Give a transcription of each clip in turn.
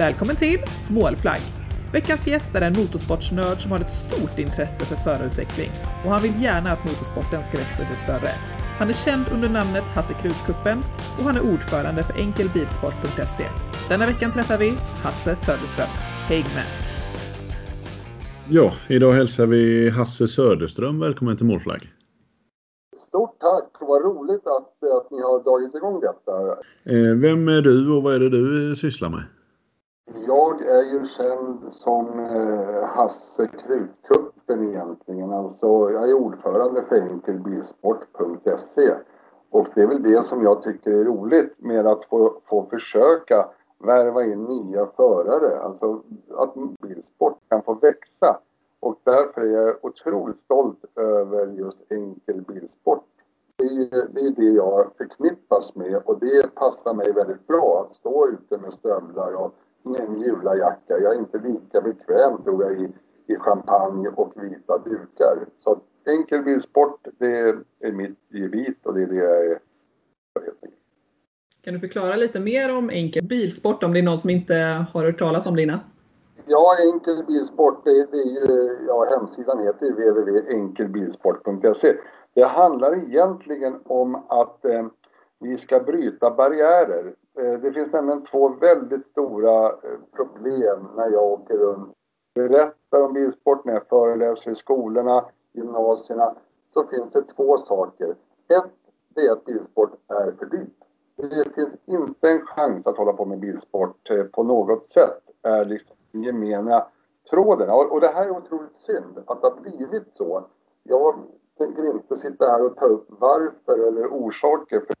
Välkommen till Målflagg! Veckans gäst är en motorsportsnörd som har ett stort intresse för förarutveckling och han vill gärna att motorsporten ska växa sig större. Han är känd under namnet Hasse Krutkuppen och han är ordförande för enkelbilsport.se. Denna veckan träffar vi Hasse Söderström. Häng med! Ja, idag hälsar vi Hasse Söderström välkommen till Målflagg. Stort tack! Vad roligt att, att ni har dragit igång detta. Eh, vem är du och vad är det du sysslar med? Jag är ju känd som eh, Hasse Krutkuppen egentligen. Alltså, jag är ordförande för enkelbilsport.se. Och det är väl det som jag tycker är roligt med att få, få försöka värva in nya förare. Alltså att bilsport kan få växa. Och därför är jag otroligt stolt över just Enkelbilsport. Det är ju det, är det jag förknippas med och det passar mig väldigt bra att stå ute med stövlar och en jularjacka. Jag är inte lika bekväm tror jag i, i champagne och vita dukar. Så enkel bilsport, det är mitt gebit och det är det jag är. Kan du förklara lite mer om enkel bilsport om det är någon som inte har hört talas om det innan? Ja, enkel bilsport, det, det är ju, ja, hemsidan heter www.enkelbilsport.se. Det handlar egentligen om att eh, vi ska bryta barriärer. Eh, det finns nämligen två väldigt stora eh, problem när jag åker runt. Berättar om bilsport när jag föreläser i skolorna, gymnasierna. Så finns det två saker. Ett, det är att bilsport är för dyrt. Det finns inte en chans att hålla på med bilsport eh, på något sätt. är liksom gemena tråden. Och det här är otroligt synd att det har blivit så. Jag tänker inte sitta här och ta upp varför eller orsaker. För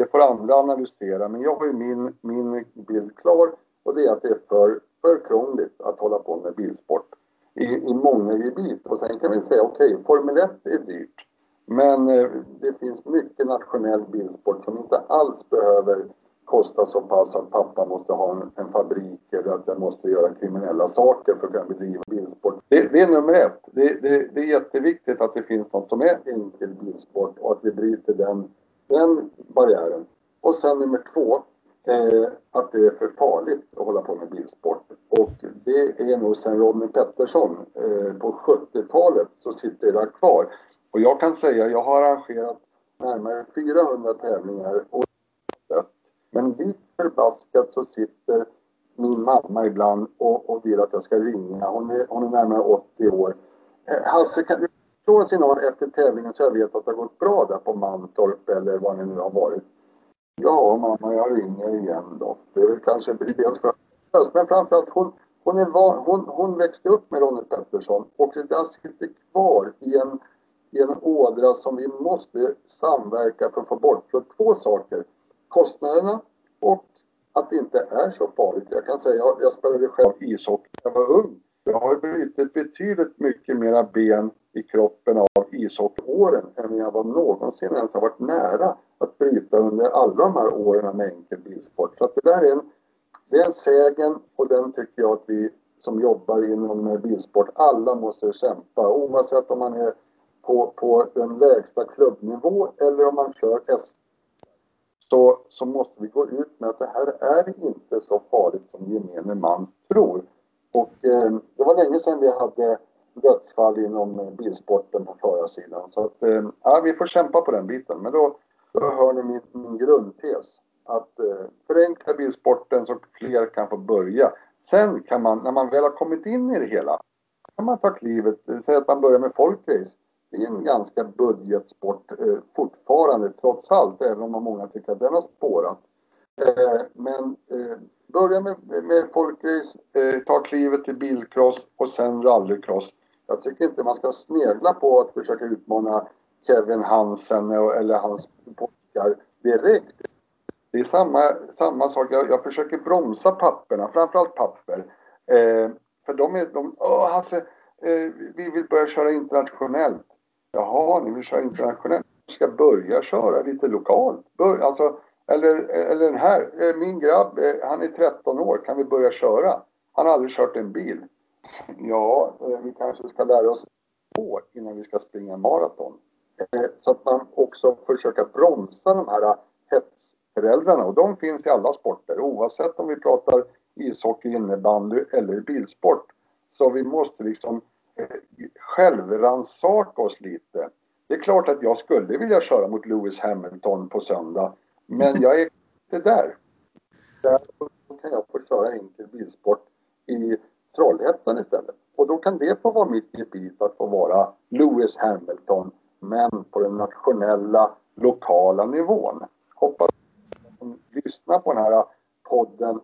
det får andra analysera. Men jag har ju min, min bild klar och det är att det är för, för krångligt att hålla på med bilsport i, i många gebit. Och sen kan vi säga okej, okay, Formel 1 är dyrt. Men eh, det finns mycket nationell bilsport som inte alls behöver kosta så pass att pappa måste ha en, en fabrik eller att jag måste göra kriminella saker för att kunna bedriva bilsport. Det, det är nummer ett. Det, det, det, är jätteviktigt att det finns något som är enkel bilsport och att vi bryter den, den barriären. Och sen nummer två, eh, att det är för farligt att hålla på med bilsport. Och det är nog sen Ronny Pettersson eh, på 70-talet så sitter det där kvar. Och jag kan säga, jag har arrangerat närmare 400 tävlingar och men likt förbaskat så sitter min mamma ibland och, och vill att jag ska ringa. Hon är, hon är närmare 80 år. Eh, Hasse, kan du från sin signal efter tävlingen så jag vet att det har gått bra där på Mantorp eller vad det nu har varit? Ja, mamma, jag ringer igen då. Det är väl kanske dels för att men framförallt hon, hon, är van, hon, hon växte upp med Ronny Pettersson och det där sitter kvar i en, i en ådra som vi måste samverka för att få bort. För två saker kostnaderna och att det inte är så farligt. Jag kan säga, jag, jag spelade själv ishockey när jag var ung. Jag har brutit betydligt mycket mera ben i kroppen av ishockeyåren än jag var någonsin ens har varit nära att bryta under alla de här åren med enkel bilsport. Så att det där är en, det är en sägen och den tycker jag att vi som jobbar inom bilsport, alla måste kämpa oavsett om man är på, på den lägsta klubbnivå eller om man kör S så, så måste vi gå ut med att det här är inte så farligt som gemene man tror. Och eh, det var länge sedan vi hade dödsfall inom eh, bilsporten på förarsidan. Så att, eh, ja, vi får kämpa på den biten. Men då, då hör ni min, min grundtes. Att eh, förenkla bilsporten så fler kan få börja. Sen kan man, när man väl har kommit in i det hela, kan man ta klivet. Eh, säg att man börjar med folkrace det är en ganska budgetsport eh, fortfarande trots allt, även om många tycker att den har spårat. Eh, men eh, börja med, med folkrace, eh, ta klivet till bilcross och sen rallycross. Jag tycker inte man ska snegla på att försöka utmana Kevin Hansen eller hans pojkar direkt. Det är samma, samma sak. Jag, jag försöker bromsa papperna, framförallt papper. Eh, för de är... De, åh, Hasse, eh, vi vill börja köra internationellt. Jaha, ni vill köra internationellt. Vi ska börja köra lite lokalt. Bör, alltså, eller, eller den här, eh, min grabb, eh, han är 13 år, kan vi börja köra? Han har aldrig kört en bil. Ja, eh, vi kanske ska lära oss på innan vi ska springa maraton. Eh, så att man också försöker bromsa de här eh, hetsföräldrarna och de finns i alla sporter oavsett om vi pratar ishockey, innebandy eller bilsport. Så vi måste liksom självrannsaka oss lite. Det är klart att jag skulle vilja köra mot Lewis Hamilton på söndag, men jag är inte där. Därför kan jag få köra enkel bilsport i Trollhättan istället. Och då kan det få vara mitt gebit att få vara Lewis Hamilton, men på den nationella, lokala nivån. Hoppas att som lyssnar på den här podden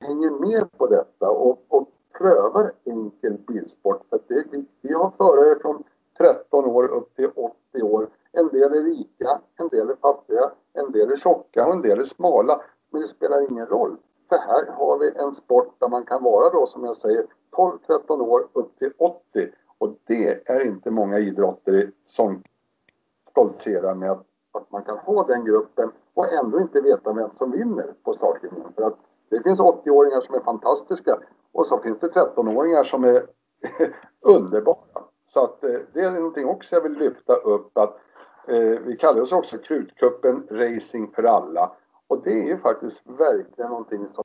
hänger med på detta och, och prövar enkel bilsport. För det, vi, vi har förare från 13 år upp till 80 år. En del är rika, en del är fattiga, en del är tjocka och en del är smala. Men det spelar ingen roll. För här har vi en sport där man kan vara då som jag säger 12-13 år upp till 80. Och det är inte många idrotter som stoltserar med att, att man kan ha den gruppen och ändå inte veta vem som vinner på startlinjen. För att det finns 80-åringar som är fantastiska och så finns det 13-åringar som är underbara. Så att eh, det är någonting också jag vill lyfta upp att eh, vi kallar oss också Krutkuppen Racing för alla. Och det är ju faktiskt verkligen någonting som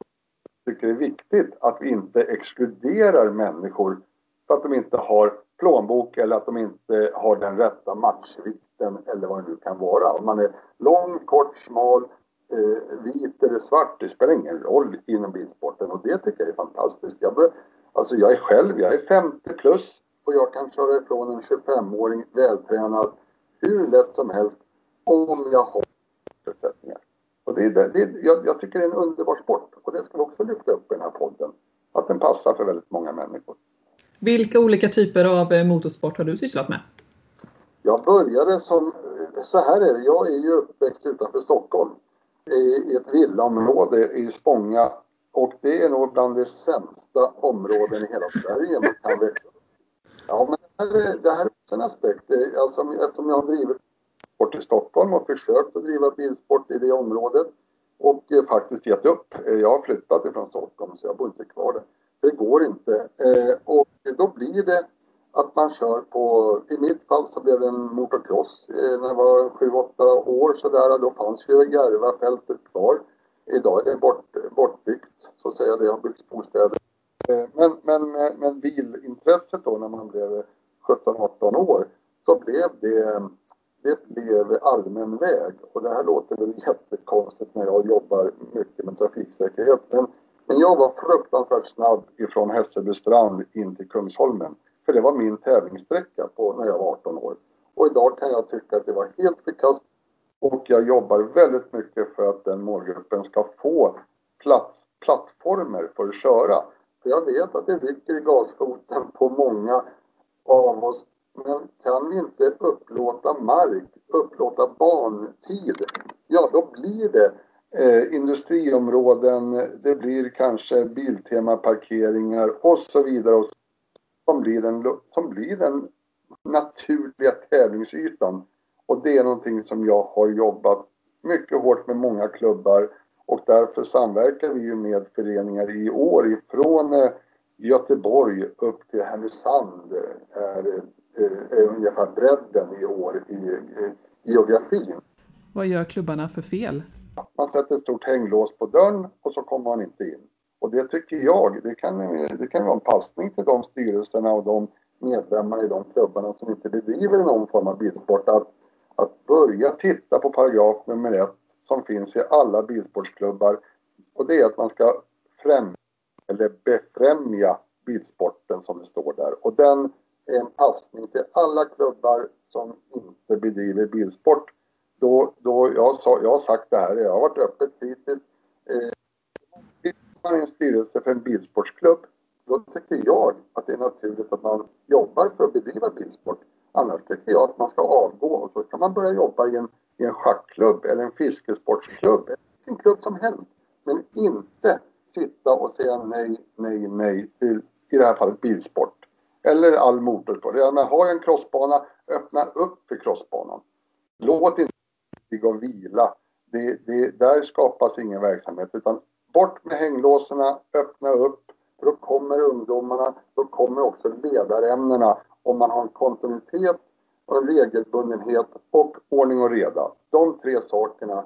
jag tycker är viktigt att vi inte exkluderar människor för att de inte har plånbok eller att de inte har den rätta matchvikten eller vad det nu kan vara. Om man är lång, kort, smal, eh, vit eller svart, det spelar ingen roll inom bilsporten och det tycker jag är fantastiskt. Jag, alltså jag är själv, jag är 50 plus och jag kan köra ifrån en 25-åring vältränad hur lätt som helst om jag har förutsättningar. Och det, det, det, jag, jag tycker det är en underbar sport och det ska vi också lyfta upp i den här podden. Att den passar för väldigt många människor. Vilka olika typer av eh, motorsport har du sysslat med? Jag började som, så här är det, jag är ju uppväxt utanför Stockholm i ett villaområde i Spånga och det är nog bland de sämsta områden i hela Sverige man kan växa Ja, men det här, är, det här är också en aspekt. Alltså, eftersom jag har drivit bilsport i Stockholm och försökt att driva bilsport i det området och eh, faktiskt gett upp. Eh, jag har flyttat ifrån Stockholm så jag bor inte kvar där. Det går inte. Eh, och då blir det att man kör på, i mitt fall så blev det en motocross eh, när jag var 7-8 år sådär. Då fanns ju Järvafältet kvar. Idag är det bort, bortbyggt så att säga. Det har byggts bostäder. Eh, men, men, eh, men bilintresset då när man blev 17-18 år så blev det, det blev allmän väg. Och det här låter väl jättekonstigt när jag jobbar mycket med trafiksäkerhet. Men, men jag var fruktansvärt snabb ifrån Hässelbystrand in till Kungsholmen. För det var min tävlingssträcka på när jag var 18 år. Och idag kan jag tycka att det var helt förkastligt. Och jag jobbar väldigt mycket för att den målgruppen ska få plats, plattformar för att köra. För jag vet att det rycker i gasfoten på många av oss. Men kan vi inte upplåta mark, upplåta bantid, ja då blir det eh, industriområden, det blir kanske Biltema-parkeringar och så vidare. Och som blir den, som blir den naturliga tävlingsytan. Och det är någonting som jag har jobbat mycket hårt med många klubbar och därför samverkar vi ju med föreningar i år ifrån eh, Göteborg upp till Härnösand är, är, är ungefär bredden i år i, geografin. Vad gör klubbarna för fel? Man sätter ett stort hänglås på dörren och så kommer man inte in. Och det tycker jag, det kan, det kan vara en passning till de styrelserna och de medlemmar i de klubbarna som inte bedriver någon form av bilsport att, att börja titta på paragraf nummer ett som finns i alla bilsportsklubbar och det är att man ska främja eller befrämja bilsporten som det står där. Och den en passning till alla klubbar som inte bedriver bilsport. Då, då jag, sa, jag har sagt det här, jag har varit öppet kritisk. Eh, man i en styrelse för en bilsportsklubb, då tycker jag att det är naturligt att man jobbar för att bedriva bilsport. Annars tycker jag att man ska avgå och så kan man börja jobba i en, i en schackklubb eller en fiskesportsklubb. En klubb som helst. Men inte sitta och säga nej, nej, nej till, i det här fallet bilsport. Eller all motorsport. Ja, men har jag en crossbana, öppna upp för crossbanan. Låt inte ligga och vila. Det, det, där skapas ingen verksamhet utan bort med hänglåserna, öppna upp. För då kommer ungdomarna, då kommer också ledarämnena om man har en kontinuitet och en regelbundenhet och ordning och reda. De tre sakerna,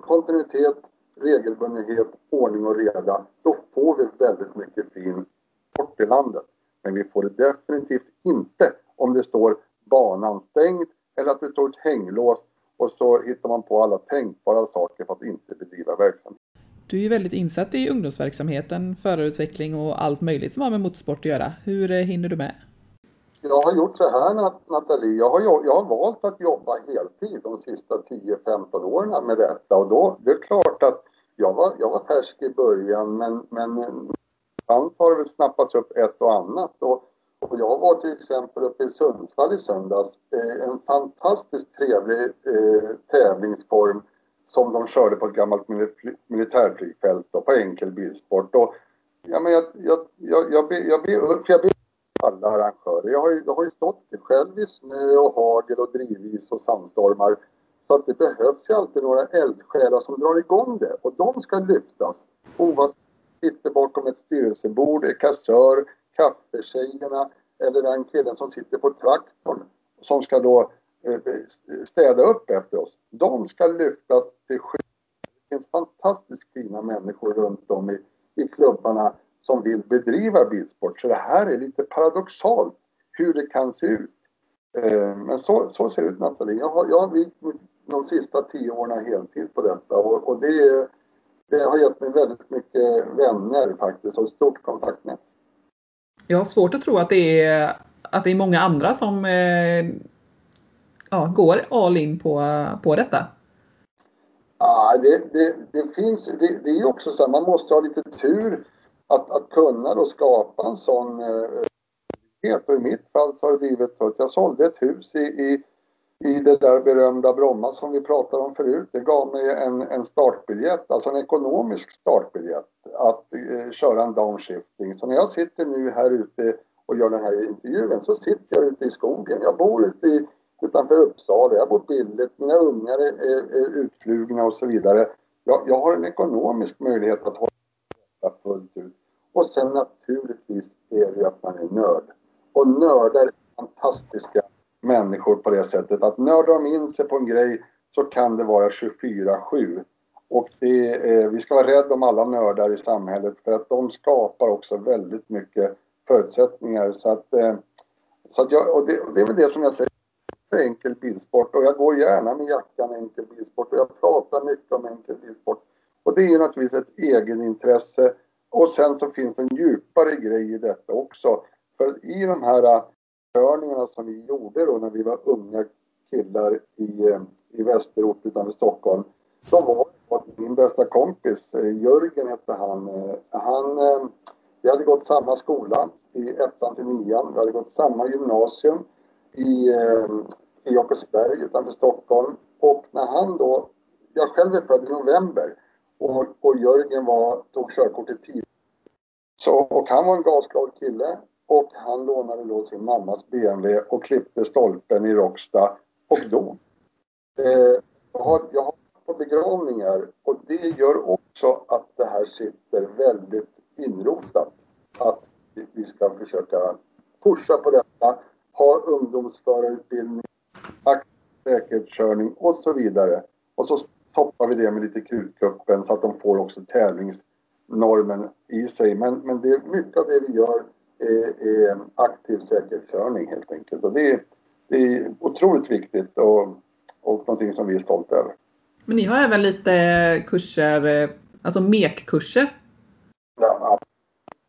kontinuitet, regelbundenhet, ordning och reda, då får vi väldigt mycket fin sport i landet. Men vi får det definitivt inte om det står banan stängd eller att det står ett hänglås och så hittar man på alla tänkbara saker för att inte bedriva verksamhet. Du är ju väldigt insatt i ungdomsverksamheten, förarutveckling och allt möjligt som har med motorsport att göra. Hur eh, hinner du med? Jag har gjort så här Nathalie, jag har, jag har valt att jobba heltid de sista 10-15 åren med detta och då, det är klart att jag var, jag var färsk i början men, men ibland har det väl snappats upp ett och annat och, och jag var till exempel uppe i Sundsvall i söndags, eh, en fantastiskt trevlig eh, tävlingsform som de körde på ett gammalt militärflygfält på enkel bilsport. Och, ja, men jag, jag, jag, jag, ber, jag, ber, jag alla arrangörer. Jag har, ju, jag har ju stått själv i snö och hagel och drivis och sandstormar. Så att det behövs ju alltid några eldsjälar som drar igång det och de ska lyftas. Oavsett sitter bakom ett styrelsebord, är kassör, kaffetjejerna eller den killen som sitter på traktorn som ska då eh, eh, städa upp efter oss. De ska lyftas till skydd. Det finns fantastiskt fina människor runt om i, i klubbarna som vill bedriva bilsport. Så det här är lite paradoxalt hur det kan se ut. Eh, men så, så ser det ut Nathalie. Jag har, jag har vikt de sista tio åren heltid på detta och, och det, det har gett mig väldigt mycket vänner faktiskt och stort kontaktnät. Jag har svårt att tro att det är, att det är många andra som eh, ja, går all in på, på detta. Ja, det, det, det finns, det, det är också så här, man måste ha lite tur att, att kunna då skapa en sån eh, eh och I mitt fall så har det blivit så att jag sålde ett hus i, i, i det där berömda Bromma som vi pratade om förut. Det gav mig en, en startbiljett, alltså en ekonomisk startbiljett att eh, köra en downshifting. Så när jag sitter nu här ute och gör den här intervjun så sitter jag ute i skogen. Jag bor ute i, utanför Uppsala, jag bor billigt, mina ungar är, är, är utflugna och så vidare. Jag, jag har en ekonomisk möjlighet att hålla detta fullt ut. Och sen naturligtvis är det ju att man är nörd. Och nördar är fantastiska människor på det sättet att nördar de in sig på en grej så kan det vara 24-7. Och det eh, vi ska vara rädda om alla nördar i samhället för att de skapar också väldigt mycket förutsättningar. Så att, eh, så att jag, och det, och det är väl det som jag säger för enkel bilsport och jag går gärna med jackan enkel bilsport och jag pratar mycket om enkel bilsport. Och det är ju naturligtvis ett egenintresse och sen så finns det en djupare grej i detta också. För i de här eh, körningarna som vi gjorde då när vi var unga killar i, eh, i Västerort utanför Stockholm. Då var det min bästa kompis, eh, Jörgen hette han. Eh, han vi hade gått samma skola i ettan till nian. Vi hade gått samma gymnasium i, i Jakobsberg utanför Stockholm. Och när han då, jag själv är född i november och, och Jörgen var, tog körkortet tidigt. Så, och han var en gasglad kille och han lånade då sin mammas BMW och klippte stolpen i Råcksta och dog. Eh, jag, har, jag har på begravningar och det gör också att det här sitter väldigt inrotat. Att vi ska försöka pusha på detta, ha ungdomsförarutbildning, säkerhetskörning och så vidare. Och så toppar vi det med lite krutkuppen så att de får också tävlingsnormen i sig. Men, men det är mycket av det vi gör är, är aktiv säkerhetskörning helt enkelt. Och det är, det är otroligt viktigt och, och någonting som vi är stolta över. Men ni har även lite kurser, alltså MEK-kurser? Ja,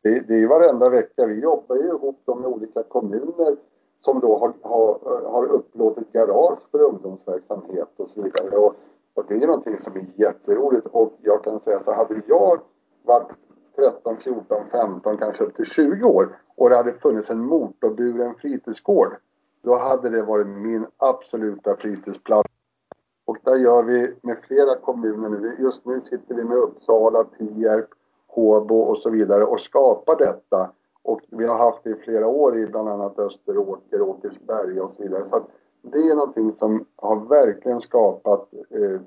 det, det är varenda vecka. Vi jobbar ju ihop med olika kommuner som då har, har, har upplåtit garage för ungdomsverksamhet och så vidare. Och, och det är någonting som är jätteroligt och jag kan säga så hade jag varit 13, 14, 15, kanske upp till 20 år och det hade funnits en motorburen fritidsgård. Då hade det varit min absoluta fritidsplats. Och där gör vi med flera kommuner nu. Just nu sitter vi med Uppsala, Tierp, Håbo och så vidare och skapar detta. Och vi har haft det i flera år i bland annat Österåker, Åkersberga och så vidare. Så det är någonting som har verkligen skapat eh,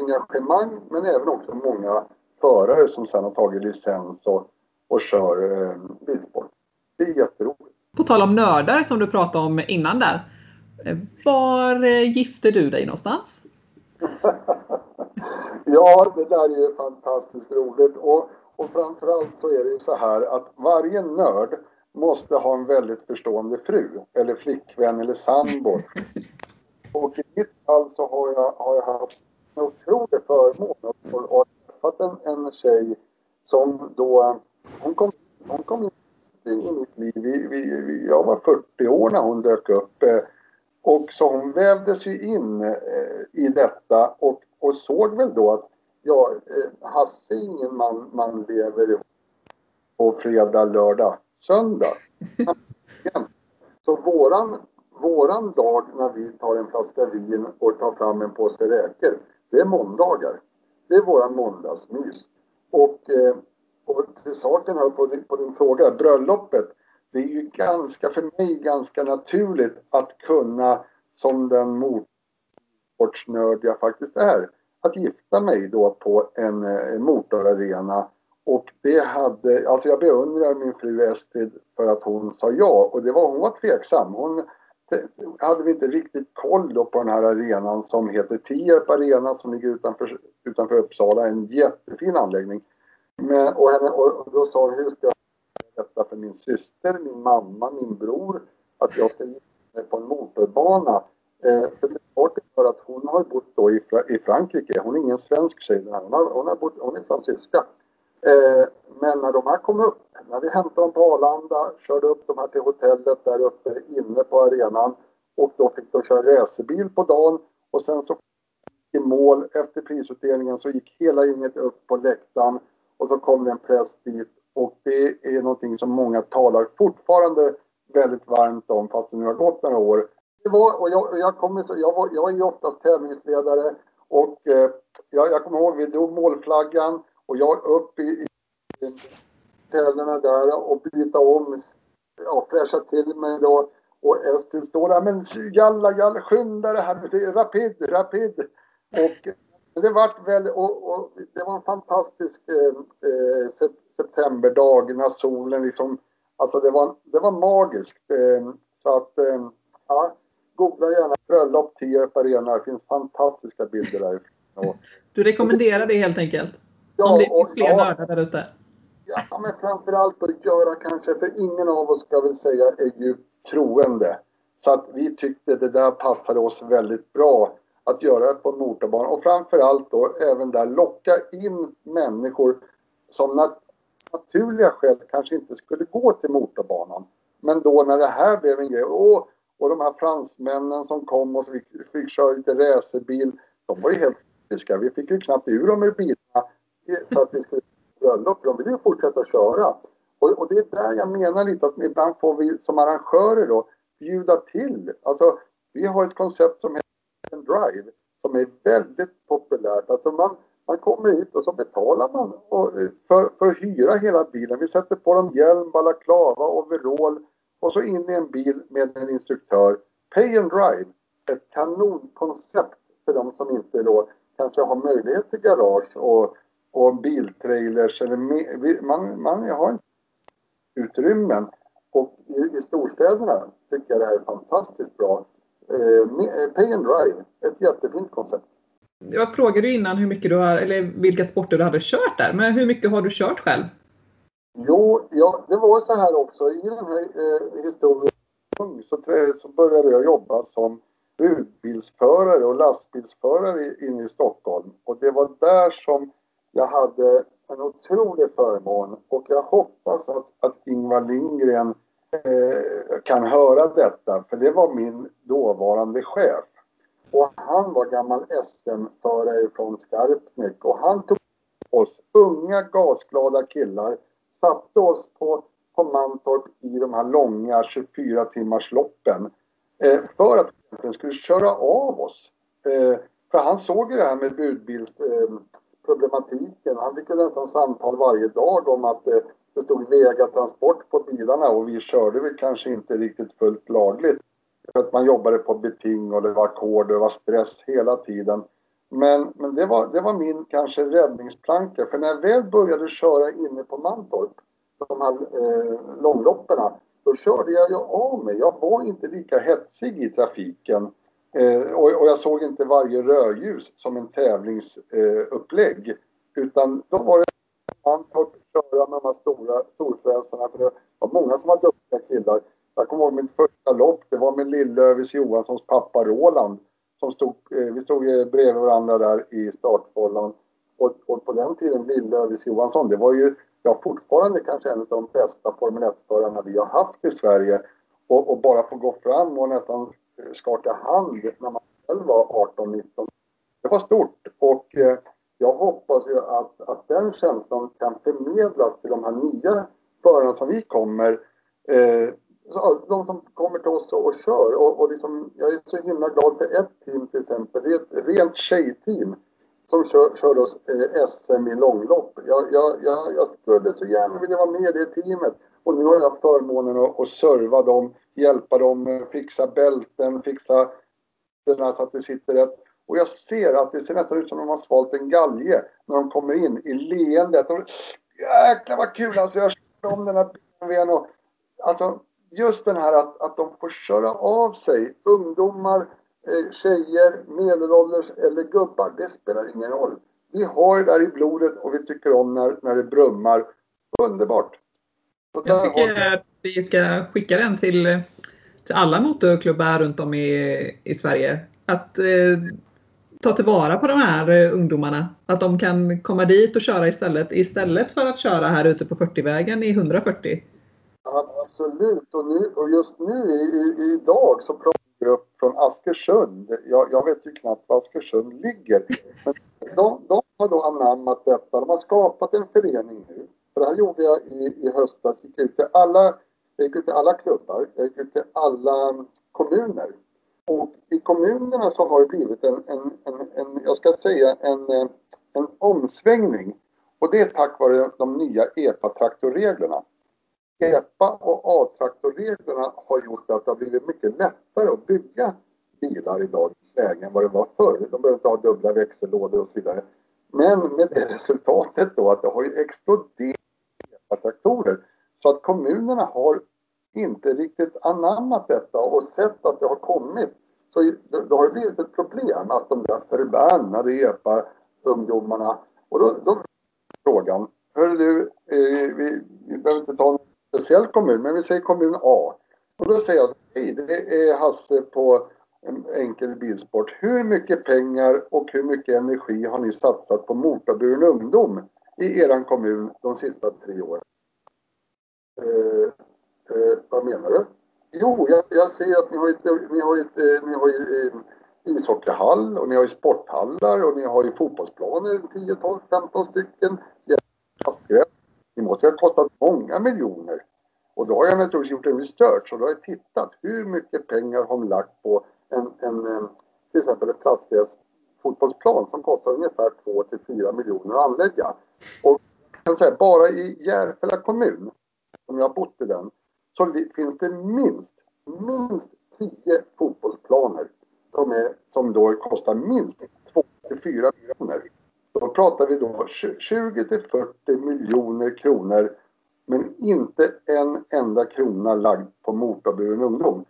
engagemang men även också många förare som sedan har tagit licens och, och kör eh, bilsport. Det är jätteroligt. På tal om nördar som du pratade om innan där. Var eh, gifte du dig någonstans? Ja, det där är ju fantastiskt roligt. Och, och framförallt så är det ju så här att varje nörd måste ha en väldigt förstående fru eller flickvän eller sambo. Och i mitt fall så har jag, har jag haft en otrolig förmån och, och, och träffat en, en tjej som då, hon kom, hon kom in i mitt liv, vi, vi, vi, jag var 40 år när hon dök upp. Eh, och så hon vävdes ju in eh, i detta och, och såg väl då att ja, eh, Hasse är ingen man, man lever på fredag, lördag, söndag. Så våran, våran dag när vi tar en flaska vin och tar fram en påse räkor, det är måndagar. Det är våran måndagsmys. Och, eh, och till saken här på din, på din fråga, bröllopet. Det är ju ganska, för mig ganska naturligt att kunna, som den motorsportsnörd jag faktiskt är, att gifta mig då på en, eh, en motorarena. Och det hade, alltså jag beundrar min fru Estrid för att hon sa ja och det var, hon var tveksam. Hon hade vi inte riktigt koll då på den här arenan som heter Tierp Arena som ligger utanför, utanför Uppsala, en jättefin anläggning. Men, och, henne, och då sa hon, hur ska jag berätta för min syster, min mamma, min bror? Att jag ska gifta mig på en motorbana. Eh, för det är för att hon har bott då i, i Frankrike. Hon är ingen svensk tjej, hon, har, hon, har bott, hon är fransyska. Eh, men när de här kom upp, när vi hämtade dem på Arlanda, körde upp dem här till hotellet där uppe inne på arenan och då fick de köra racerbil på dagen och sen så i mål efter prisutdelningen så gick hela gänget upp på läktaren och så kom det en präst dit och det är någonting som många talar fortfarande väldigt varmt om fast det nu har gått några år. Det var, och jag, jag, kommer, jag, var, jag är ju oftast tävlingsledare och eh, jag, jag kommer ihåg vi drog målflaggan och jag upp i, i ställena där och byta om, ja, fräscha till mig då. Och Estil står där, men jalla, jalla, skynda det här, rapid, rapid. Och eh, det vart väl, och, och, det var en fantastisk eh, eh septemberdag när solen liksom, alltså det var, det var magiskt. Eh, så att, eh, ja, googla gärna bröllop Tierp Arena, det finns fantastiska bilder därifrån. Du rekommenderar det helt enkelt? Ja, Om det finns fler ja, nördar där ute? Ja, men framförallt att göra kanske, för ingen av oss ska väl säga är djupt troende. Så att vi tyckte det där passade oss väldigt bra att göra på en motorbana och framförallt då även där locka in människor som nat naturliga skäl kanske inte skulle gå till motorbanan. Men då när det här blev en grej, och, och de här fransmännen som kom och fick, fick köra lite racerbil, de var ju helt fantastiska. Vi fick ju knappt ur dem ur bilarna för att vi skulle bröllop. De vill ju fortsätta köra. Och, och, det är där jag menar lite att ibland får vi som arrangörer då bjuda till. Alltså, vi har ett koncept som heter Drive som är väldigt populärt. Alltså man, man kommer hit och så betalar man för, för att hyra hela bilen. Vi sätter på dem hjälm, balaklava, overall och så in i en bil med en instruktör. Pay and Drive, ett kanonkoncept för de som inte då kanske har möjlighet till garage och och biltrailers. Eller man, man har utrymmen. Och i, i storstäderna tycker jag det här är fantastiskt bra. Eh, pay and drive, ett jättefint koncept. Jag frågade innan hur mycket du har, eller vilka sporter du hade kört där, men hur mycket har du kört själv? Jo, ja, det var så här också. I den här eh, historien så, så började jag jobba som budbilsförare och lastbilsförare inne i Stockholm. Och det var där som jag hade en otrolig förmån och jag hoppas att, att Ingvar Lindgren eh, kan höra detta för det var min dåvarande chef. Och han var gammal SM-förare från Skarpnäck och han tog oss unga gasglada killar, satte oss på, på Mantorp i de här långa 24 timmars loppen eh, för att han skulle köra av oss. Eh, för han såg ju det här med budbils eh, problematiken. Han fick ju nästan samtal varje dag om att det, det stod transport på bilarna och vi körde väl kanske inte riktigt fullt lagligt. För att man jobbade på beting och det var ackord och det var stress hela tiden. Men, men det, var, det var min kanske räddningsplanka för när jag väl började köra inne på Mantorp, de här eh, långloppen, då körde jag ju av mig. Jag var inte lika hetsig i trafiken Eh, och, och, jag såg inte varje rödljus som en tävlingsupplägg. Eh, utan då var det man fick köra med de här stora storfräsarna. För det var många som var duktiga killar. Jag kommer ihåg mitt första lopp. Det var med Lillövis Johanssons pappa Roland. Som stod, eh, vi stod eh, bredvid varandra där i startfållan. Och, och, på den tiden Lillövis Johansson, det var ju ja, fortfarande kanske en av de bästa Formel 1-förarna vi har haft i Sverige. Och, och, bara få gå fram och nästan Eh, skaka hand när man själv var 18-19. Det var stort och eh, jag hoppas ju att, att den känslan kan förmedlas till de här nya förarna som vi kommer. Eh, de som kommer till oss och, och kör. Och, och liksom, jag är så himla glad för ett team till exempel. Det är ett rent tjejteam som kör, kör oss eh, SM i långlopp. Jag, jag, jag, jag skulle så gärna vilja vara med i det teamet. Och nu har jag förmånen att, att serva dem, hjälpa dem, fixa bälten, fixa så att det sitter rätt. Och jag ser att det ser nästan ut som om de har svalt en galge när de kommer in i leendet. Och, Jäklar vad kul alltså, jag kör om den här BMWn och alltså just den här att, att de får köra av sig, ungdomar, eh, tjejer, medelålders eller gubbar, det spelar ingen roll. Vi har det där i blodet och vi tycker om när, när det brummar. Underbart! Jag tycker att vi ska skicka den till, till alla motorklubbar runt om i, i Sverige. Att eh, ta tillvara på de här eh, ungdomarna. Att de kan komma dit och köra istället. Istället för att köra här ute på 40-vägen i 140. absolut. Och, nu, och just nu i, i, idag så pratar vi upp från Askersund. Jag, jag vet ju knappt var Askersund ligger. Men de, de har då anammat detta. De har skapat en förening nu. För det här gjorde jag i, i höstas. Jag gick ut till alla, jag gick ut till alla klubbar. Jag gick ut till alla kommuner och i kommunerna så har det blivit en, en, en, en jag ska säga en, eh, en omsvängning. Och det är tack vare de nya EPA-traktorreglerna. EPA och A-traktorreglerna har gjort att det har blivit mycket lättare att bygga bilar i dagens läge än vad det var förr. De behöver inte ha dubbla växellådor och så vidare. Men med det resultatet då att det har ju exploderat traktorer, så att kommunerna har inte riktigt anammat detta och sett att det har kommit så då har det blivit ett problem att de där förbannade EPA-ungdomarna och då, då frågan, hörru du, eh, vi, vi behöver inte ta en speciell kommun, men vi säger kommun A. Och då säger jag, hej, det är Hasse på Enkel Bilsport. Hur mycket pengar och hur mycket energi har ni satsat på motorburen ungdom i er kommun de sista tre åren? Eh, eh, vad menar du? Jo, jag, jag ser att ni har ett, ni har ett, ni har ett, eh, ishockeyhall och ni har ju sporthallar och ni har ju fotbollsplaner, 10, 12, 15 stycken. Det måste ju ha kostat många miljoner. Och då har jag naturligtvis gjort en research och då har jag tittat hur mycket pengar har de lagt på en, en eh, till exempel en plastgräsfotbollsplan som kostar ungefär 2 till 4 miljoner att anlägga. Och jag kan säga, bara i Järfälla kommun, som jag har bott i den, så finns det minst, minst 10 fotbollsplaner som, är, som då kostar minst 2 4 miljoner. Då pratar vi då 20 till 40 miljoner kronor men inte en enda krona lagd på motorburen ungdom.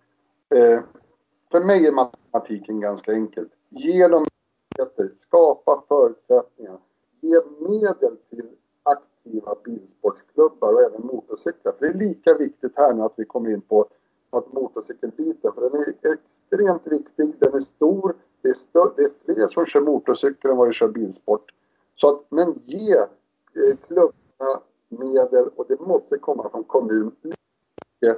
Eh, för mig är matematiken ganska enkel. Ge dem möjligheter, skapa förutsättningar, ge medel till aktiva bilsportsklubbar och även motorcyklar. För det är lika viktigt här nu att vi kommer in på att motorcykelbiten, för den är extremt viktig, den är stor, det är, stö- det är fler som kör motorcykel än vad det kör bilsport. Så att, men ge eh, klubbarna medel och det måste komma från kommun. Eh,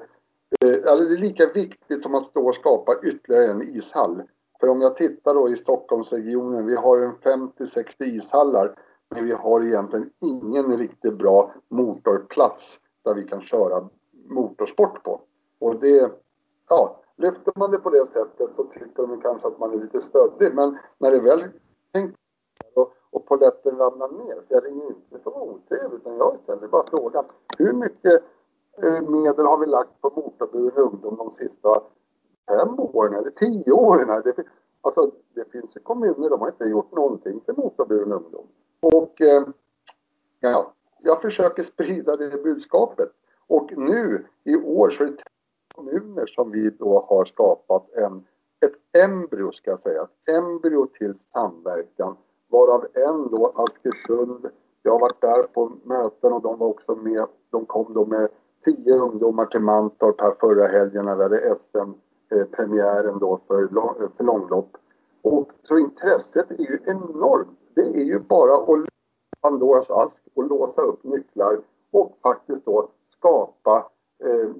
alltså det är lika viktigt som att stå och skapa ytterligare en ishall. För om jag tittar då i Stockholmsregionen, vi har en 50-60 ishallar. Men vi har egentligen ingen riktigt bra motorplats där vi kan köra motorsport på. Och det, ja, lyfter man det på det sättet så tycker de kanske att man är lite stöddig. Men när det väl tänker och, och poletten ramlar ner, så jag ringer inte för att otrevlig utan jag ställer bara frågan. Hur mycket eh, medel har vi lagt på motorburen ungdom de sista fem åren eller tio åren? Det, alltså, det finns ju kommuner, de har inte gjort någonting för motorburen ungdom. Och eh, ja, jag försöker sprida det budskapet. Och nu i år så är det tre kommuner som vi då har skapat en, ett embryo ska jag säga, ett embryo till samverkan. Varav en då Askersund, jag har varit där på möten och de var också med. De kom då med tio ungdomar till Mantorp här förra helgen när vi hade SM-premiären då för, för långlopp. Och så intresset är ju enormt. Det är ju bara att Pandoras ask och låsa upp nycklar och faktiskt då skapa eh,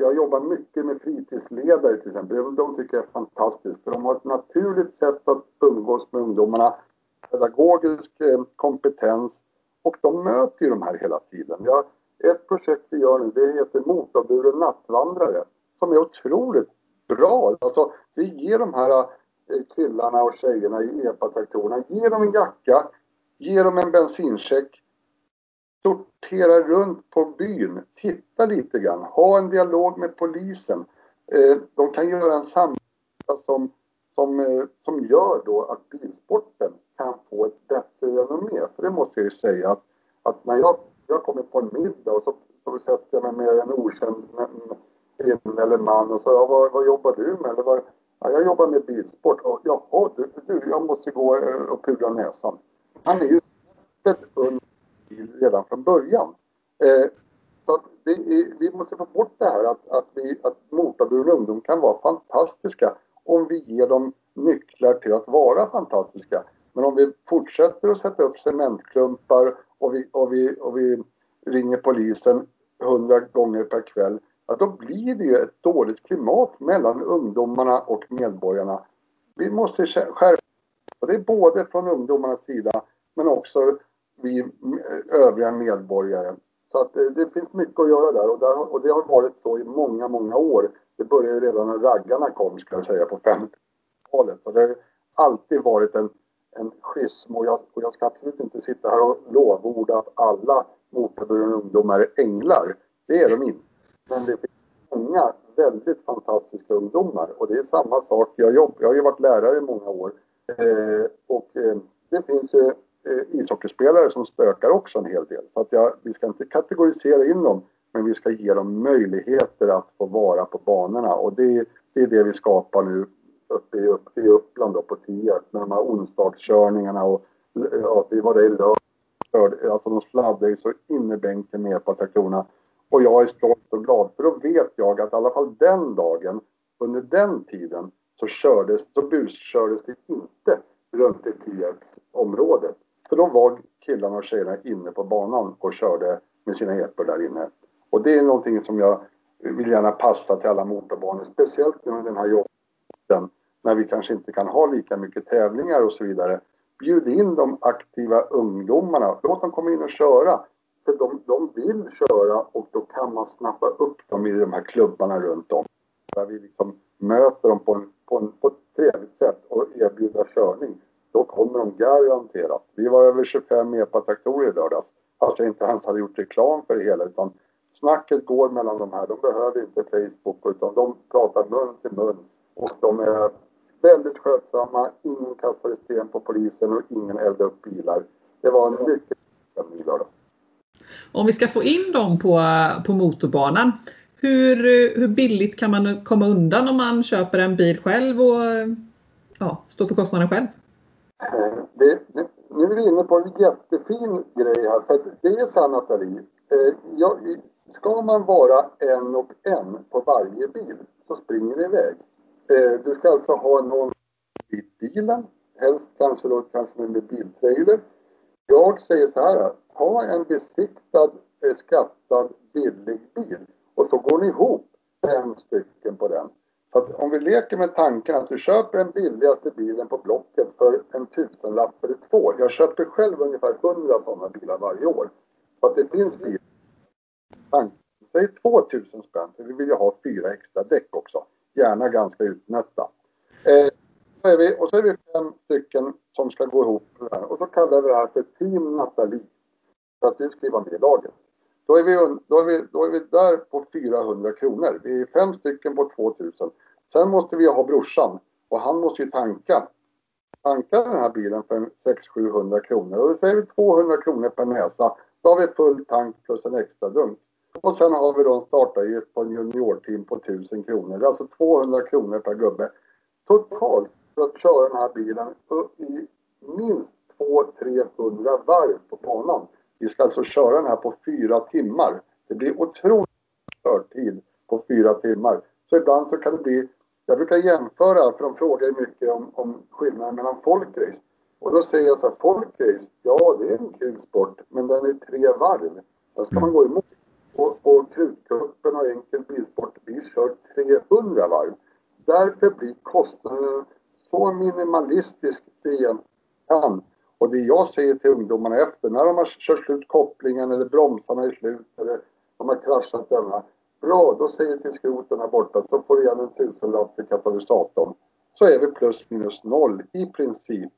jag jobbar mycket med fritidsledare till exempel. De tycker jag är fantastiskt för de har ett naturligt sätt att umgås med ungdomarna. Pedagogisk eh, kompetens och de möter ju de här hela tiden. Jag, ett projekt vi gör nu det heter Motorburen nattvandrare som är otroligt bra. Alltså, vi ger de här Eh, killarna och tjejerna i EPA-traktorerna, Ge dem en jacka, ge dem en bensincheck, sortera runt på byn, titta lite grann, ha en dialog med polisen. Eh, de kan göra en samling som, som, eh, som gör då att bilsporten kan få ett bättre renommé. För det måste jag ju säga att, att när jag, jag kommer på en middag och så, så sätter jag mig med en okänd kvinna eller man och så ja, vad, vad jobbar du med? Eller vad, ja, jag jobbar med bilsport. Och, Jaha, du, du, jag måste gå eh, och pudra näsan. Han är ju under redan från början. Eh, så är, vi måste få bort det här att, att, vi, att motorburen ungdom kan vara fantastiska om vi ger dem nycklar till att vara fantastiska. Men om vi fortsätter att sätta upp cementklumpar och vi, och vi, och vi ringer polisen hundra gånger per kväll, ja, då blir det ju ett dåligt klimat mellan ungdomarna och medborgarna. Vi måste skärpa och det är både från ungdomarnas sida men också vi eh, övriga medborgare. Så att det, det finns mycket att göra där och, där och, det har varit så i många, många år. Det började redan när raggarna kom, ska jag säga, på 50-talet. Och det har alltid varit en, en schism och jag, och jag ska absolut inte sitta här och lovorda att alla motorburna ungdomar är änglar. Det är de inte. Men det finns många väldigt fantastiska ungdomar och det är samma sak. Jag, jobb, jag har ju varit lärare i många år eh, och eh, det finns ju eh, ishockeyspelare som spökar också en hel del. Så att jag, vi ska inte kategorisera in dem, men vi ska ge dem möjligheter att få vara på banorna och det, det är det vi skapar nu uppe i, uppe i Uppland då på Tierp med de här onsdagskörningarna och ja, vi var där i lördag, alltså de sladdade ju så in i bänken med på traktorerna. Och jag är stolt och glad för då vet jag att i alla fall den dagen, under den tiden, så kördes, så buskördes det inte runt i Tierpsområdet. För då var killarna och tjejerna inne på banan och körde med sina epor där inne. Och det är någonting som jag vill gärna passa till alla motorbanor, speciellt nu den här jobben när vi kanske inte kan ha lika mycket tävlingar och så vidare. Bjud in de aktiva ungdomarna, låt dem komma in och köra. För de, de vill köra och då kan man snappa upp dem i de här klubbarna runt om. Där vi liksom möter dem på, en, på, en, på ett trevligt sätt och erbjuder körning då kommer de garanterat. Vi var över 25 EPA-traktorer i lördags. Fast jag inte ens hade gjort reklam för det hela utan snacket går mellan de här. De behöver inte Facebook utan de pratar mun till mun. Och de är väldigt skötsamma. Ingen kastade sten på polisen och ingen eldade upp bilar. Det var en mycket stämning i lördags. Om vi ska få in dem på, på motorbanan. Hur, hur billigt kan man komma undan om man köper en bil själv och ja, står för kostnaden själv? Eh, det, det, nu är vi inne på en jättefin grej här. För det är så här, Nathalie. Eh, Jag, ska man vara en och en på varje bil så springer det iväg. Eh, du ska alltså ha någon i bilen. Helst kanske då kanske med biltrailer. Jag säger så här. Ta en besiktad, skattad, billig bil och så går ni ihop fem stycken på den. Så att om vi leker med tanken att du köper den billigaste bilen på Blocket för en tusenlapp eller två. Jag köper själv ungefär hundra sådana bilar varje år. Så att det finns bilar. Säg 2000 spänn, för vi vill ju ha fyra extra däck också. Gärna ganska utnötta. Eh, så vi, och så är vi fem stycken som ska gå ihop och så kallar vi det här för Team Nathalie. För att du ska vara med i laget. Då är, vi, då, är vi, då är vi där på 400 kronor. Vi är fem stycken på 2000. Sen måste vi ha brorsan och han måste ju tanka. Tanka den här bilen för 600-700 kronor och då säger vi 200 kronor per näsa. Då har vi full tank plus en extra dunk. Och sen har vi då en startavgift på en juniorteam på 1000 kronor. Det är alltså 200 kronor per gubbe. totalt för att köra den här bilen i minst 200-300 varv på banan. Vi ska alltså köra den här på fyra timmar. Det blir otroligt körtid på fyra timmar. Så ibland så kan det bli, jag brukar jämföra, för de frågar mycket om, om skillnaden mellan folkrace. Och då säger jag så här, folkrace, ja det är en kul sport, men den är tre varv. Där ska man gå emot. Och, och krutcupen och enkel bilsport, vi kör 300 varv. Därför blir kostnaden så minimalistisk det egentligen kan. Och det jag säger till ungdomarna efter, när de har kört slut kopplingen eller bromsarna är slut eller de har kraschat denna. Bra, då säger jag till skroten här borta, så får du igen en tusenlapp för katalysatorn. Så är vi plus minus noll i princip.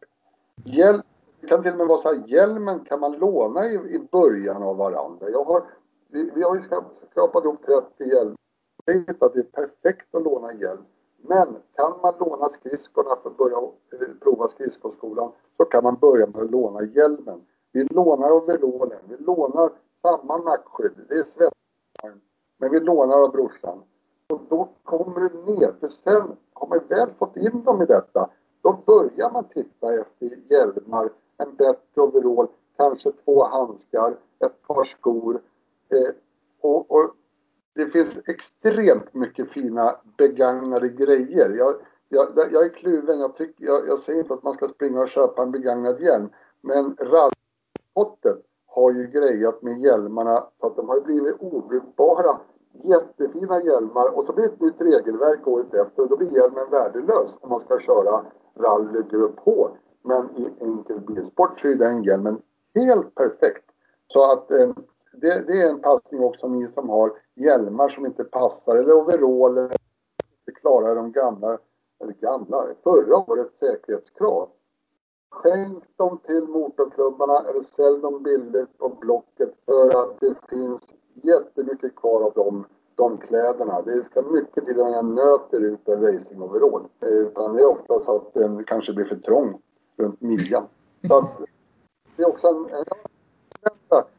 Hjälp, det kan till och med vara så här, hjälmen kan man låna i, i början av varandra. Jag har, vi, vi har ju skrapat ihop 30 hjälmar. Det är perfekt att låna hjälm. Men kan man låna skridskorna för att börja eh, prova skridskoskolan så kan man börja med att låna hjälmen. Vi lånar overallen, vi lånar samma nackskydd, det är svettarm, men vi lånar av brorsan. Och då kommer det ner, för sen har man väl fått in dem i detta, då börjar man titta efter hjälmar, en bättre overall, kanske två handskar, ett par skor. Eh, och, och det finns extremt mycket fina begagnade grejer. Jag, jag, jag är kluven. Jag, tycker, jag, jag säger inte att man ska springa och köpa en begagnad hjälm. Men rallsporten har ju grejat med hjälmarna så att de har blivit obrukbara. Jättefina hjälmar och så blir det ett nytt regelverk året efter och då blir hjälmen värdelös om man ska köra rally grupp H. Men i enkel bilsport så är den hjälmen helt perfekt. Så att eh, det, det, är en passning också ni som har hjälmar som inte passar eller overaller inte klarar de gamla, eller gamla, förra årets säkerhetskrav. Skänk dem till motorklubbarna eller sälj dem billigt på Blocket för att det finns jättemycket kvar av dem, de kläderna. Det ska mycket till innan jag nöter ut en racingoverall. Utan det är ofta så att den kanske blir för trång runt midjan. Så att det är också en, en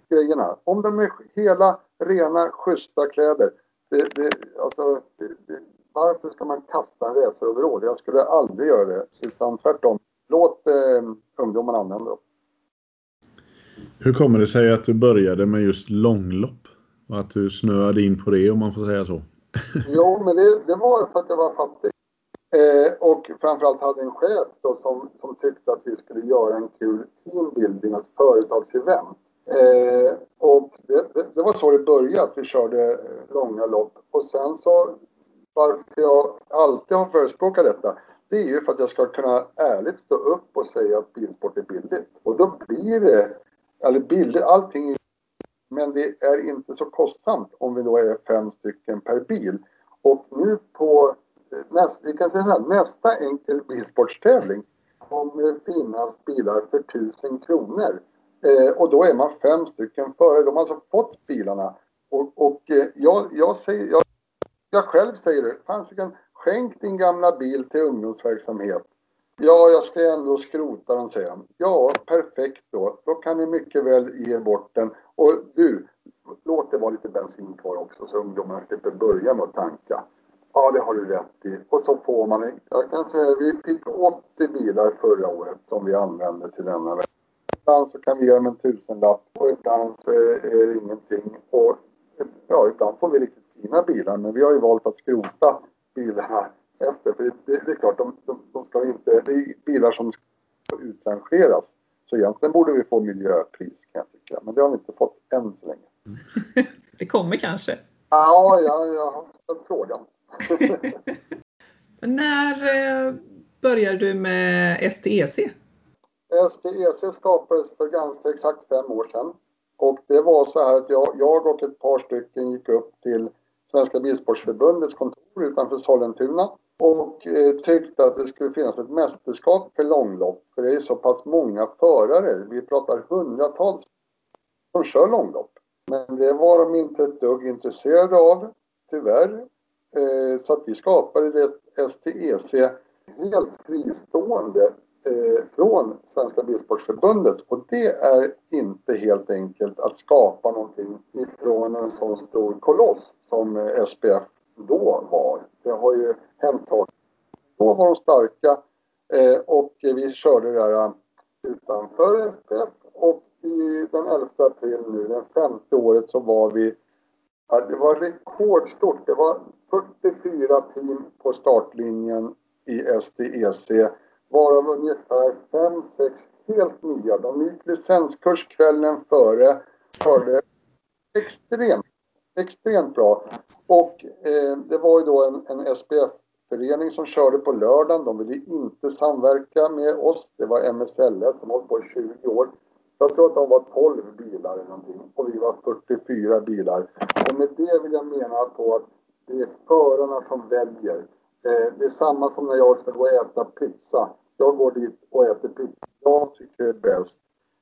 grejerna. Om de är hela, rena, schyssta kläder. Det, det, alltså, det, varför ska man kasta en raceroverall? Jag skulle aldrig göra det. Utan tvärtom. Låt eh, ungdomarna använda dem. Hur kommer det sig att du började med just långlopp? Och att du snöade in på det om man får säga så? jo, men det, det var för att jag var fattig. Eh, och framförallt hade en chef då som, som tyckte att vi skulle göra en kul teambuilding, ett företagsevent. Eh, och det, det, det, var så det började, att vi körde eh, långa lopp. Och sen så, varför jag alltid har förespråkat detta, det är ju för att jag ska kunna ärligt stå upp och säga att bilsport är billigt. Och då blir det, eller billigt, allting men det är inte så kostsamt om vi då är fem stycken per bil. Och nu på eh, näst, vi kan säga så här, nästa enkel bilsportstävling kommer det finnas bilar för tusen kronor. Eh, och då är man fem stycken före. De har alltså fått bilarna. Och, och eh, jag, jag, säger, jag, jag själv säger det. Fasiken, skänk din gamla bil till ungdomsverksamhet. Ja, jag ska ändå skrota den, säger han. Ja, perfekt då. Då kan ni mycket väl ge bort den. Och du, låt det vara lite bensin kvar också så ungdomarna slipper börja med att tanka. Ja, det har du rätt i. Och så får man, jag kan säga vi fick 80 bilar förra året som vi använde till denna verksamhet. Ibland så kan vi göra med en tusenlapp och ibland så är det ingenting. Och ja, ibland får vi riktigt fina bilar men vi har ju valt att skrota bilarna efter. För det, det är klart, de, de, de, ska inte, det är bilar som ska utrangeras. Så egentligen borde vi få miljöpris kan jag tycka. Men det har vi inte fått än så länge. det kommer kanske? Ja, jag, jag har ställt frågan. När eh, började du med STEC? STEC skapades för ganska exakt fem år sedan. Och det var så här att jag, jag och ett par stycken gick upp till Svenska Bilsportsförbundets kontor utanför Sollentuna och eh, tyckte att det skulle finnas ett mästerskap för långlopp. För det är så pass många förare, vi pratar hundratals som kör långlopp. Men det var de inte ett dugg intresserade av, tyvärr. Eh, så att vi skapade ett STEC helt fristående Eh, från Svenska Bilsportförbundet och det är inte helt enkelt att skapa någonting ifrån en sån stor koloss som eh, SPF då var. Det har ju hänt saker. Då var de starka eh, och vi körde det där eh, utanför SPF och i den 11 april nu, den femte året, så var vi det var rekordstort. Det var 44 team på startlinjen i STEC varav ungefär 5-6 helt nya. De gick licenskurs kvällen före, förde extremt, extremt bra. Och eh, det var ju då en, en SPF-förening som körde på lördagen. De ville inte samverka med oss. Det var MSLS som hållit på i 20 år. Jag tror att de var 12 bilar eller någonting och vi var 44 bilar. Och med det vill jag mena på att det är förarna som väljer. Eh, det är samma som när jag ska gå och äta pizza. Jag går dit och äter pizza. Jag tycker det är bäst.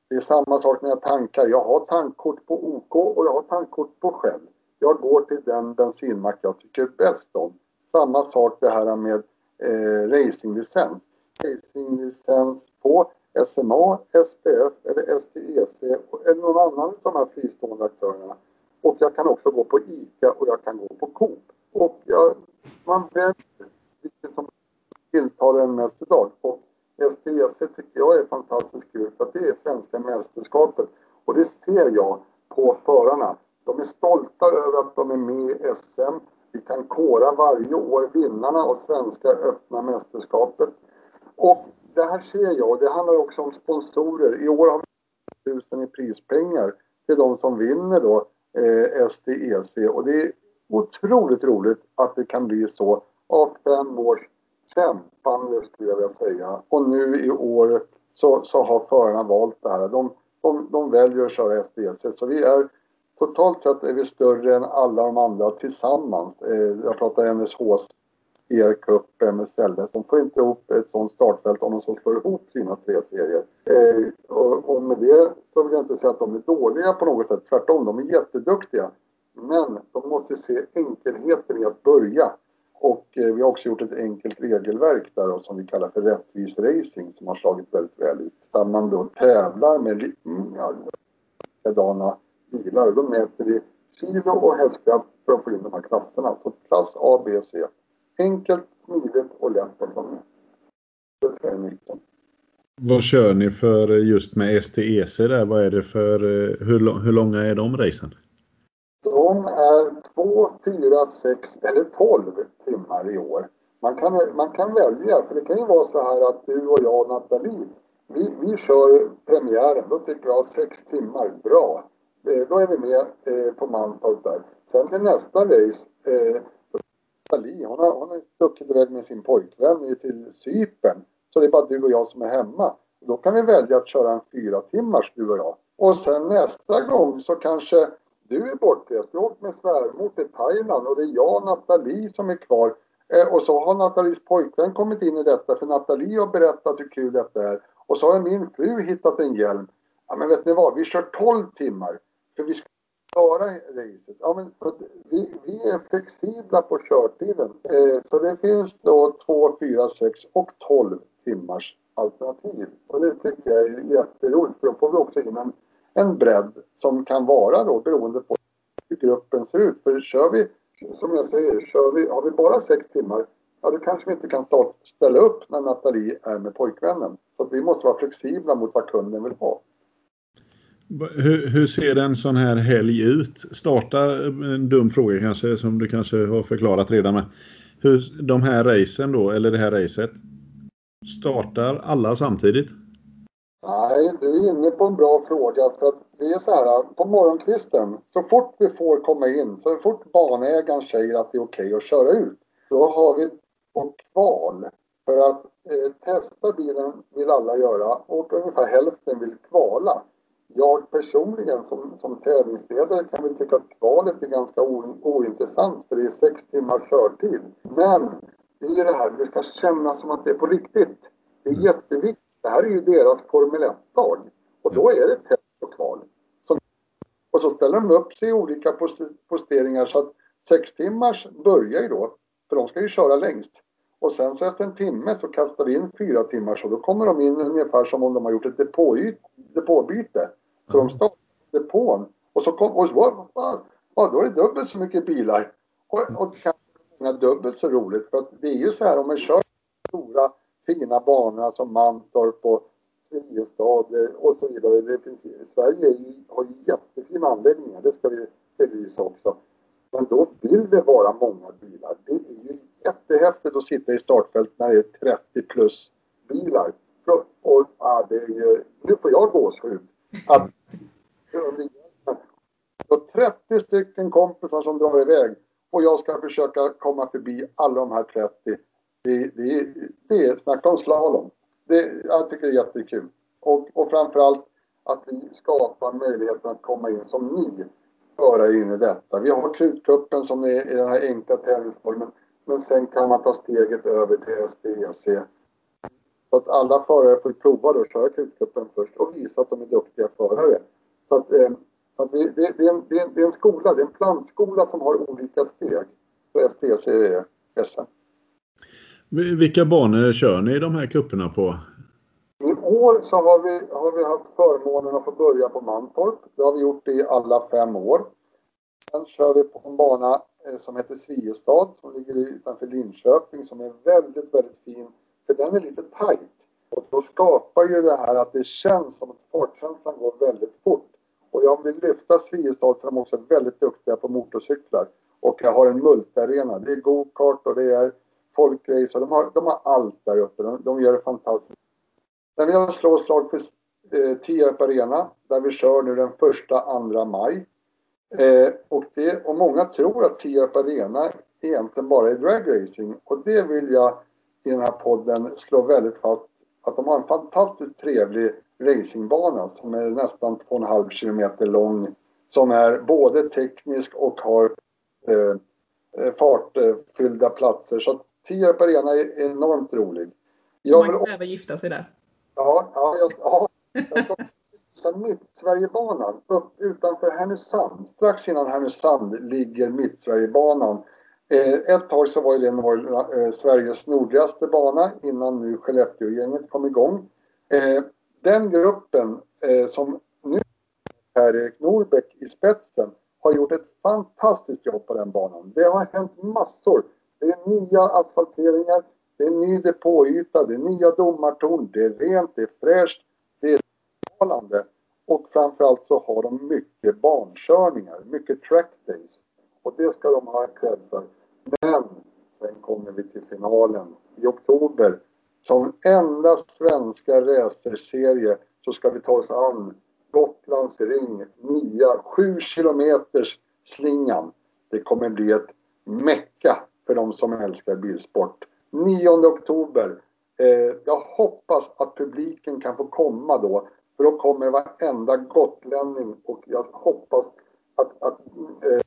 Det är samma sak när jag tankar. Jag har tankkort på OK och jag har tankkort på Shell. Jag går till den bensinmack jag tycker bäst om. Samma sak det här med eh, racinglicens. Racinglicens på SMA, SPF eller STEC eller någon annan av de här fristående aktörerna. Och jag kan också gå på ICA och jag kan gå på Coop. Och jag, man väljer vilket som tilltalar en mest idag. Och STEC tycker jag är fantastiskt kul för att det är svenska mästerskapet. Och det ser jag på förarna. De är stolta över att de är med i SM. Vi kan kora varje år vinnarna av svenska öppna mästerskapet. Och det här ser jag. Det handlar också om sponsorer. I år har vi 1000 i prispengar till de som vinner då eh, STEC och det otroligt roligt att det kan bli så av fem års kämpande skulle jag vilja säga. Och nu i år så, så har förarna valt det här. De, de, de väljer att köra STEC så vi är totalt sett är vi större än alla de andra tillsammans. Eh, jag pratar NSHs ER Cup, MSL. De får inte ihop ett sånt startfält om de så slår ihop sina tre serier. Eh, och, och, med det så vill jag inte säga att de är dåliga på något sätt. Tvärtom, de är jätteduktiga. Men de måste se enkelheten i att börja. Och eh, vi har också gjort ett enkelt regelverk där då, som vi kallar för rättvis racing som har slagit väldigt väl ut. Där man då tävlar med likadana mm, bilar. Då mäter vi kilo och hästkraft för att få in de här klasserna. Så klass A, B, C. Enkelt, smidigt och lätt att vara med. Det är nyckeln. Vad kör ni för eh, just med STEC där? Vad är det för, eh, hur, hur långa är de racen? De är 2, 4, 6 eller 12 timmar i år. Man kan, man kan välja, för det kan ju vara så här att du och jag och Nathalie, vi, vi kör premiären, då tycker jag 6 timmar, bra. Eh, då är vi med eh, på Mantorp där. Sen till nästa race, eh, Nathalie, hon har, hon har stuckit iväg med sin pojkvän till Cypern. Så det är bara du och jag som är hemma. Då kan vi välja att köra en fyra timmars du och jag. Och sen nästa gång så kanske du är bortrest. Du har åkt med svärmor till Thailand och det är jag och Nathalie som är kvar. Eh, och så har Nathalies pojkvän kommit in i detta för Nathalie har berättat hur kul detta är. Och så har min fru hittat en hjälm. Ja men vet ni vad, vi kör 12 timmar. För vi ska klara racet. Ja, men, vi, vi är flexibla på körtiden. Eh, så det finns då 2, 4, 6 och 12 timmars alternativ. Och det tycker jag är jätteroligt för då får vi också in en, en bredd som kan vara då beroende på hur gruppen ser ut. För kör vi, som jag säger, kör vi, har vi bara sex timmar ja då kanske vi inte kan start, ställa upp när Nathalie är med pojkvännen. Så vi måste vara flexibla mot vad kunden vill ha. Hur, hur, ser en sån här helg ut? Starta, eh, en dum fråga kanske som du kanske har förklarat redan med. Hur, de här racen då, eller det här racet. Startar alla samtidigt? Nej, du är inne på en bra fråga. För att det är så här, på morgonkvisten, så fort vi får komma in, så fort banägaren säger att det är okej okay att köra ut, då har vi på kval. För att eh, testa bilen vill alla göra och ungefär hälften vill kvala jag personligen som, som tävlingsledare kan väl tycka att kvalet är ganska ointressant för det är sex timmars körtid. Men det är ju det här, det ska kännas som att det är på riktigt. Det är jätteviktigt. Det här är ju deras Formel 1-dag. Och då är det test och kval. Som, och så ställer de upp sig i olika posteringar så att sex timmars börjar ju då, för de ska ju köra längst. Och sen så efter en timme så kastar vi in fyra timmar så då kommer de in ungefär som om de har gjort ett depåbyte. Så de startar depån och så kom, och så, ja, då är det dubbelt så mycket bilar. Och, och det kan vara dubbelt så roligt för att det är ju så här om man kör stora fina banorna som Mantorp och Friestad eh, och så vidare. Det finns, Sverige har ju jättefina anläggningar, det ska vi belysa också. Men då vill det vara många bilar. Det är ju jättehäftigt att sitta i startfält när det är 30 plus bilar. Och, ja, det är ju, nu får jag gåshud. Att, så 30 stycken kompisar som drar iväg och jag ska försöka komma förbi alla de här 30. Det, det, det är, snacka om slalom. Det, jag tycker det är jättekul. Och, och framförallt att vi skapar möjligheten att komma in som ny förare in i detta. Vi har Krutkuppen som är i den här enkla tävlingsformen. Men sen kan man ta steget över till STEC. Så att alla förare får prova då att köra Krutkuppen först och visa att de är duktiga förare. Så att, eh, så att det, det, det, är en, det, är en, skola, det är en plantskola som har olika steg för STEC är SM. Vilka banor kör ni de här kupperna på? I år så har vi, har vi haft förmånen att få börja på Mantorp. Det har vi gjort i alla fem år. Sen kör vi på en bana eh, som heter Sviestad som ligger utanför Linköping som är väldigt, väldigt fin. För den är lite tajt. Och då skapar ju det här att det känns som att fartkänslan går väldigt fort. Och jag vill lyfta Sviestad för de är också väldigt duktiga på motorcyklar. Och jag har en multarena. Det är go-kart och det är folkrace de har, de har allt där uppe. De, de gör det fantastiskt. Sen vill jag slå slag för eh, Tierp Arena där vi kör nu den första, andra maj. Eh, och, det, och många tror att Tierp Arena egentligen bara är dragracing och det vill jag i den här podden slå väldigt fast att de har en fantastiskt trevlig racingbana som är nästan 2,5 kilometer lång som är både teknisk och har eh, eh fartfyllda platser. Så Tierp Arena är enormt rolig. Jag Man kan även gifta sig där. Ja, ja, jag, ja, jag ska visa Mittsverigebanan upp utanför Härnösand. Strax innan Härnösand ligger Mittsverigebanan. Eh, ett tag så var det norr, eh, Sveriges nordligaste bana innan nu Skellefteågänget kom igång. Eh, den gruppen eh, som nu Per-Erik Norbeck i spetsen har gjort ett fantastiskt jobb på den banan. Det har hänt massor. Det är nya asfalteringar, det är ny depåyta, det är nya domartorn, det är rent, det är fräscht, det är talande. Och framförallt så har de mycket bankörningar, mycket track days. Och det ska de ha cred för. Men sen kommer vi till finalen i oktober. Som enda svenska racerserie så ska vi ta oss an Gotlands ring, nya 7 kilometers slingan. Det kommer bli ett mecka för de som älskar bilsport. 9 oktober. Eh, jag hoppas att publiken kan få komma då. För då kommer varenda gotlänning och jag hoppas att, att eh,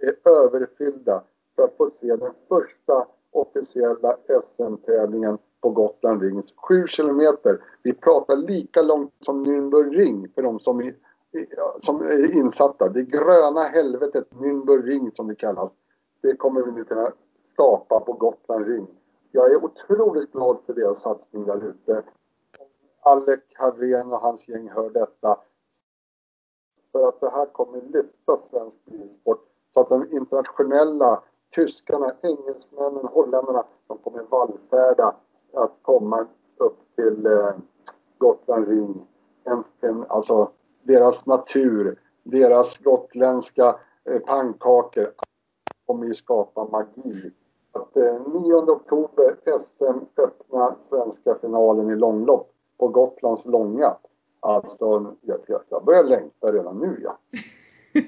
är överfyllda för att få se den första officiella SM-tävlingen på Gotland Rings. 7 kilometer. Vi pratar lika långt som Nürnberg för de som är, som är insatta. Det gröna helvetet Nürnberg Ring som det kallas. Det kommer vi nu kunna skapa på Gotland Ring. Jag är otroligt glad för deras satsning där ute. Alec Harén och hans gäng hör detta. För att det här kommer lyfta svensk bilsport så att de internationella tyskarna, engelsmännen, holländarna, de kommer vallfärda att komma upp till eh, Gotland Ring. En, en, alltså deras natur, deras gotländska eh, pannkakor kommer ju skapa magi att eh, 9 oktober SM öppna svenska finalen i långlopp på Gotlands långa. Alltså, jag, jag börjar längta redan nu ja.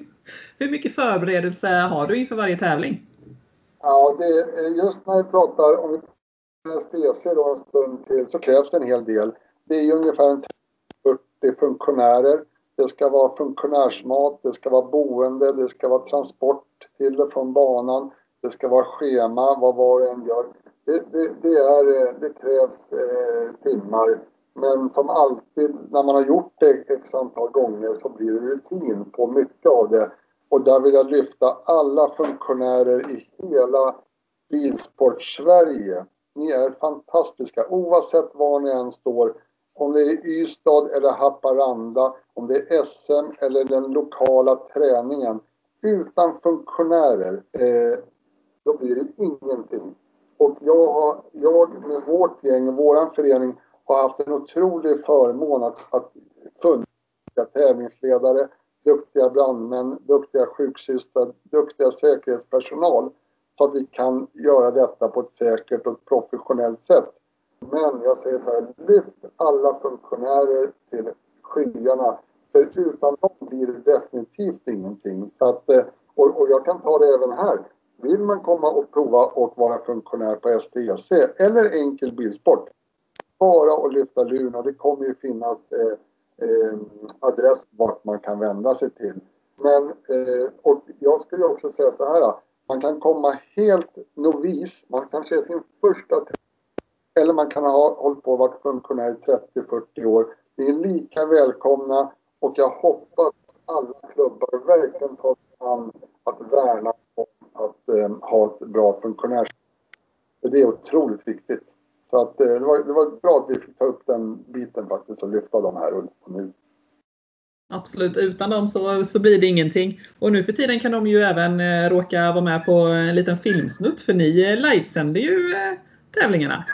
Hur mycket förberedelse har du inför varje tävling? Ja, det, just när vi pratar om STC då en stund till så krävs det en hel del. Det är ungefär 40 funktionärer. Det ska vara funktionärsmat, det ska vara boende, det ska vara transport till och från banan. Det ska vara schema vad var och en gör. Det, det, det, är, eh, det krävs eh, timmar. Men som alltid när man har gjort det x antal gånger så blir det rutin på mycket av det. Och där vill jag lyfta alla funktionärer i hela Bilsport-Sverige. Ni är fantastiska oavsett var ni än står. Om det är Ystad eller Haparanda, om det är SM eller den lokala träningen. Utan funktionärer eh, då blir det ingenting. Och jag, har, jag med vårt gäng, vår förening, har haft en otrolig förmån att, att funnits tävlingsledare, duktiga brandmän, duktiga sjuksystrar, duktiga säkerhetspersonal så att vi kan göra detta på ett säkert och professionellt sätt. Men jag säger så här, lyft alla funktionärer till skyarna. För utan dem blir det definitivt ingenting. Så att, eh, och, och jag kan ta det även här. Vill man komma och prova att vara funktionär på STC eller enkel bilsport, bara och lyfta luren och det kommer ju finnas eh, eh, adress vart man kan vända sig till. Men, eh, och jag skulle också säga så här, man kan komma helt novis, man kanske är sin första eller man kan ha hållit på och varit funktionär i 30-40 år. Ni är lika välkomna och jag hoppas att alla klubbar verkligen tar sig an att värna om att eh, ha ett bra funktionärs... Det är otroligt viktigt. Så att, eh, det, var, det var bra att vi fick ta upp den biten faktiskt och lyfta dem här och nu. Absolut, utan dem så, så blir det ingenting. Och nu för tiden kan de ju även eh, råka vara med på en liten filmsnutt för ni eh, livesänder ju eh, tävlingarna.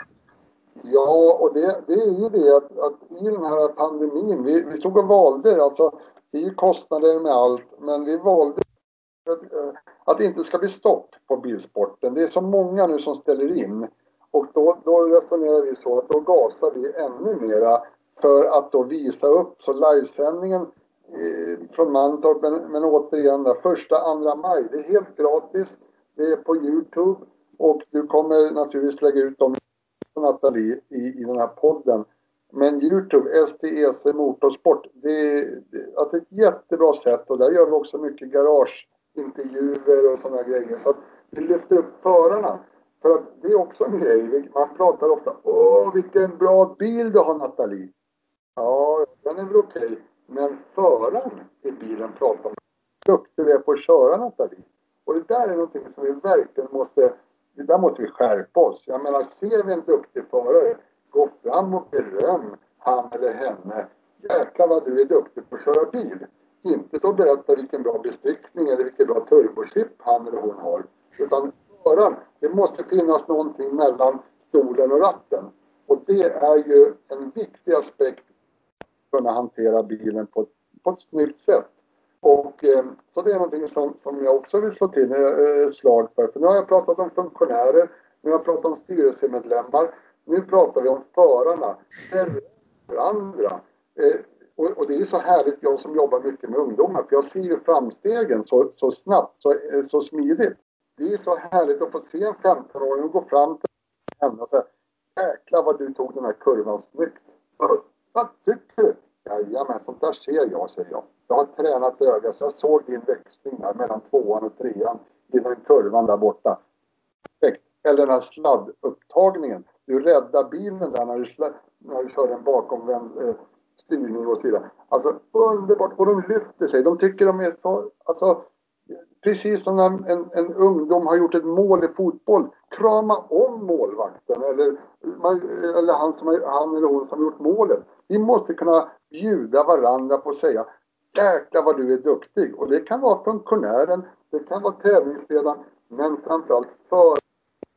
Ja, och det, det är ju det att, att i den här pandemin, vi, vi stod och valde, alltså det är ju kostnader med allt, men vi valde att, eh, att det inte ska bli stopp på bilsporten. Det är så många nu som ställer in och då, då resonerar vi så att då gasar vi ännu mera för att då visa upp. Så livesändningen eh, från Mantorp, men, men återigen där, första, andra maj, det är helt gratis. Det är på Youtube och du kommer naturligtvis lägga ut dem Nathalie i, i den här podden. Men Youtube, STEC Motorsport, det, det, alltså ett jättebra sätt och där gör vi också mycket garageintervjuer och sådana grejer. Så att vi lyfter upp förarna. För att det är också en grej. Man pratar ofta Åh, vilken bra bil du har Nathalie. Ja, den är väl okej. Men föraren i bilen pratar om hur duktig vi är på att köra Nathalie. Och det där är någonting som vi verkligen måste, det där måste vi skärpa oss. Jag menar, ser vi en duktig förare, gå fram och beröm han eller henne. Jäklar vad du är duktig på att köra bil. Inte så berätta vilken bra bestyckning eller vilken bra turbochip han eller hon har. Utan föraren, det måste finnas någonting mellan stolen och ratten. Och det är ju en viktig aspekt att kunna hantera bilen på ett, på ett snyggt sätt. Och eh, så det är någonting som, som jag också vill slå till eh, ett slag för. För nu har jag pratat om funktionärer, nu har jag pratat om styrelsemedlemmar, nu pratar vi om förarna, varandra. Eh, och, och, det är så härligt, jag som jobbar mycket med ungdomar, för jag ser ju framstegen så, så snabbt, så, eh, så smidigt. Det är så härligt att få se en 15-åring gå fram till henne och säga Jäklar vad du tog den här kurvan snyggt. Vad tycker du? Jajamän, sånt där ser jag, säger jag. Jag har tränat ögat så jag såg din växling där mellan tvåan och trean innan kurvan där borta. Eller den här sladdupptagningen. Du räddar bilen där när du, när du kör en bakomvänd eh, styrning och så vidare. Alltså underbart! Och de lyfter sig. De tycker de är så... Alltså, precis som när en, en ungdom har gjort ett mål i fotboll. Krama om målvakten eller, eller han, som, han eller hon som har gjort målet. Vi måste kunna bjuda varandra på att säga Jäklar vad du är duktig. Och det kan vara funktionären, det kan vara tävlingsledaren, men framförallt för.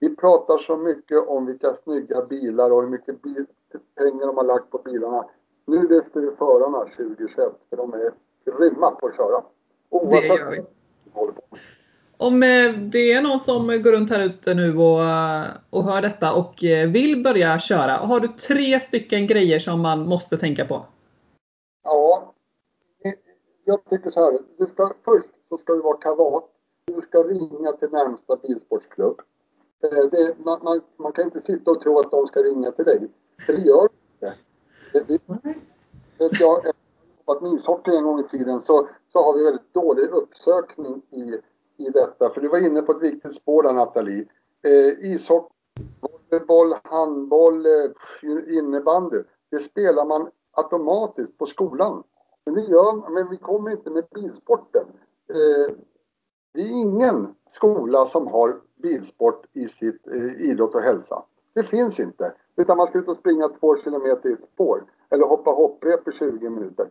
Vi pratar så mycket om vilka snygga bilar och hur mycket bil, pengar de har lagt på bilarna. Nu lyfter vi förarna 2021 för de är grymma på att köra. Oavsett det gör vi. Om eh, det är någon som går runt här ute nu och, och hör detta och eh, vill börja köra. Har du tre stycken grejer som man måste tänka på? Jag tycker så här. Du ska, först så ska du vara kavat. Du ska ringa till närmsta bilsportsklubb. Eh, det, man, man, man, kan inte sitta och tro att de ska ringa till dig. För det gör de inte. Det, det, jag har jobbat med ishockey en gång i tiden så, så har vi väldigt dålig uppsökning i, i detta. För du var inne på ett viktigt spår där Nathalie. Eh, ishockey, volleyboll, handboll, eh, innebandy. Det spelar man automatiskt på skolan. Men det gör men vi kommer inte med bilsporten. Eh, det är ingen skola som har bilsport i sitt eh, idrott och hälsa. Det finns inte. Utan man ska ut och springa två kilometer i ett spår. Eller hoppa hopprep i 20 minuter.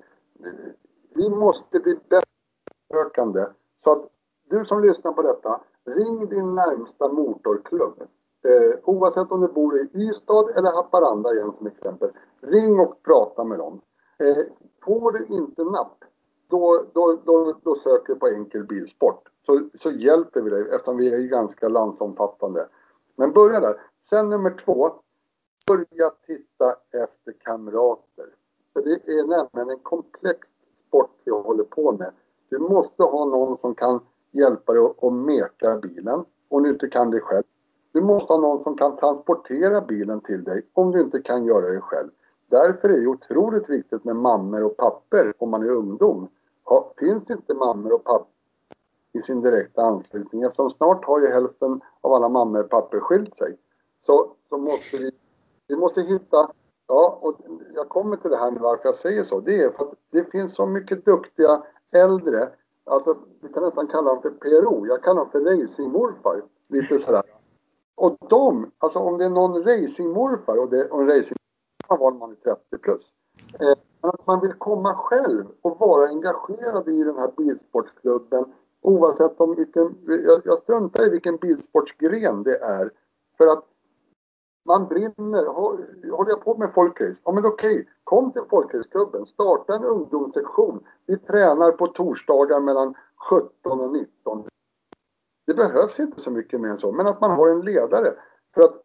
Vi måste bli bättre Så att du som lyssnar på detta, ring din närmsta motorklubb. Eh, oavsett om du bor i Ystad eller Haparanda igen som exempel. Ring och prata med dem. Eh, får du inte napp, då, då, då, då söker du på enkel bilsport. Så, så hjälper vi dig eftersom vi är ganska landsomfattande. Men börja där. Sen nummer två. Börja titta efter kamrater. För det är nämligen en komplex sport vi håller på med. Du måste ha någon som kan hjälpa dig att meka bilen om du inte kan det själv. Du måste ha någon som kan transportera bilen till dig om du inte kan göra det själv. Därför är det otroligt viktigt med mammor och papper om man är ungdom. Ha, finns det inte mammor och papper i sin direkta anslutning eftersom snart har ju hälften av alla mammor och papper skilt sig. Så, så måste vi, vi måste hitta, ja och jag kommer till det här med varför jag säger så. Det är för att det finns så mycket duktiga äldre, alltså vi kan nästan kalla dem för PRO, jag kallar dem för racingmorfar. Lite sådär. Och de, alltså om det är någon racingmorfar och, det, och en racing var man är 30 plus. Eh, att man vill komma själv och vara engagerad i den här bilsportsklubben oavsett om vilken, jag, jag struntar i vilken bilsportsgren det är. För att man brinner. Håller jag på med folkrace? Ja men okej, okay. kom till folkraceklubben. Starta en ungdomssektion. Vi tränar på torsdagar mellan 17 och 19. Det behövs inte så mycket mer än så, men att man har en ledare. För att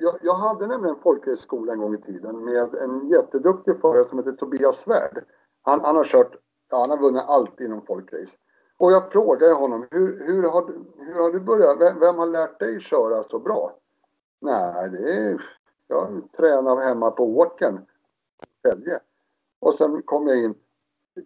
jag, jag hade nämligen en folkraceskola en gång i tiden med en jätteduktig förare som heter Tobias Svärd. Han, han har kört, ja, han har vunnit allt inom folkrace. Och jag frågade honom, hur, hur, har, du, hur har du börjat? Vem, vem, har lärt dig köra så bra? Nej, det är, jag tränar hemma på åkern. Och sen kom jag in.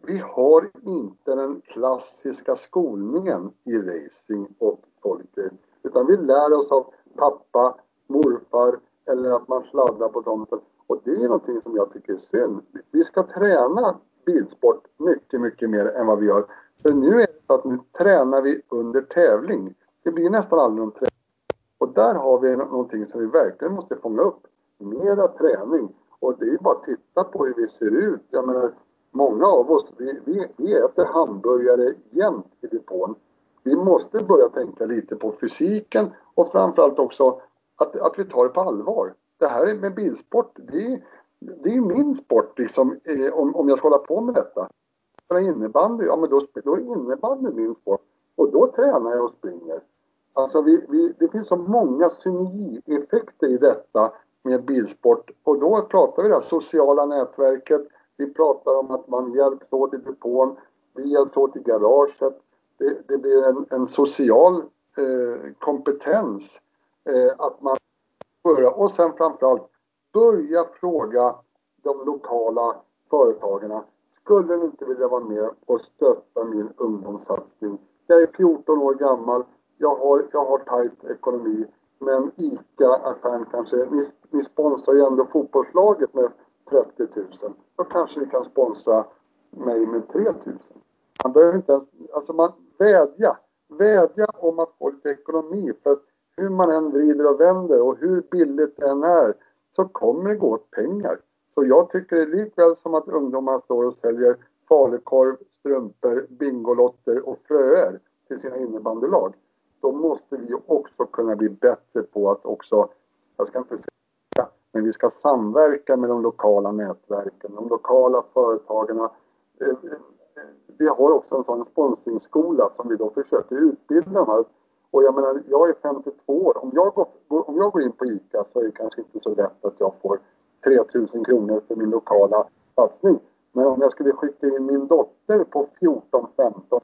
Vi har inte den klassiska skolningen i racing och folkrace. Utan vi lär oss av pappa, morfar eller att man sladdar på tomten. Och det är någonting som jag tycker är synd. Vi ska träna bilsport mycket, mycket mer än vad vi gör. För nu är det så att nu tränar vi under tävling. Det blir nästan aldrig någon träning. Och där har vi någonting som vi verkligen måste fånga upp. Mera träning. Och det är ju bara att titta på hur vi ser ut. Jag menar, många av oss, vi, vi, vi äter hamburgare jämt i depån. Vi måste börja tänka lite på fysiken och framförallt också att, att vi tar det på allvar. Det här med bilsport, det är, det är min sport liksom, eh, om, om jag ska hålla på med detta. Spela innebandy, ja men då, då är innebandy min sport. Och då tränar jag och springer. Alltså vi, vi, det finns så många synergieffekter i detta med bilsport. Och då pratar vi det här sociala nätverket. Vi pratar om att man hjälps åt i depån. Vi hjälps åt i garaget. Det, det blir en, en social eh, kompetens eh, Eh, att man börjar och sen framförallt börja fråga de lokala företagarna. Skulle ni inte vilja vara med och stötta min ungdomssatsning? Jag är 14 år gammal. Jag har, jag har tajt ekonomi. Men ICA-affären kanske, ni, ni sponsrar ju ändå fotbollslaget med 30 000. Då kanske ni kan sponsra mig med 3 000. Man behöver inte ens, alltså man vädja. Vädja om att få lite ekonomi. För att hur man än vrider och vänder och hur billigt det än är så kommer det gå åt pengar. Så jag tycker det är likväl som att ungdomar står och säljer falukorv, strumpor, bingolotter och fröer till sina innebandylag. Då måste vi också kunna bli bättre på att också, jag ska inte säga men vi ska samverka med de lokala nätverken, de lokala företagen. Eh, eh, vi har också en sån sponsringsskola som vi då försöker utbilda de här och jag menar, jag är 52 år. Om jag, går, om jag går in på ICA så är det kanske inte så lätt att jag får 3000 kronor för min lokala satsning. Men om jag skulle skicka in min dotter på 14-15.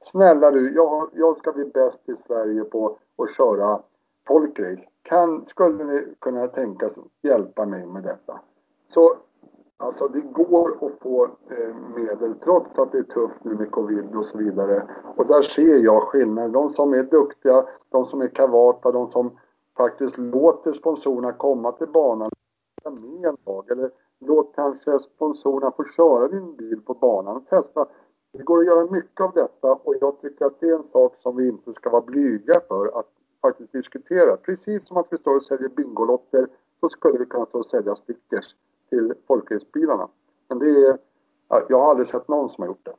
Snälla du, jag, jag ska bli bäst i Sverige på att köra folkrace. Kan, skulle ni kunna tänka hjälpa mig med detta? Så Alltså det går att få eh, medel trots att det är tufft nu med covid och så vidare. Och där ser jag skillnad. De som är duktiga, de som är kavata, de som faktiskt låter sponsorerna komma till banan med en dag. Eller låt kanske sponsorerna få köra din bil på banan och testa. Det går att göra mycket av detta och jag tycker att det är en sak som vi inte ska vara blyga för att faktiskt diskutera. Precis som att vi står och säljer Bingolotter så skulle vi kunna stå och sälja stickers till folkracebilarna. Men det är, jag har aldrig sett någon som har gjort det.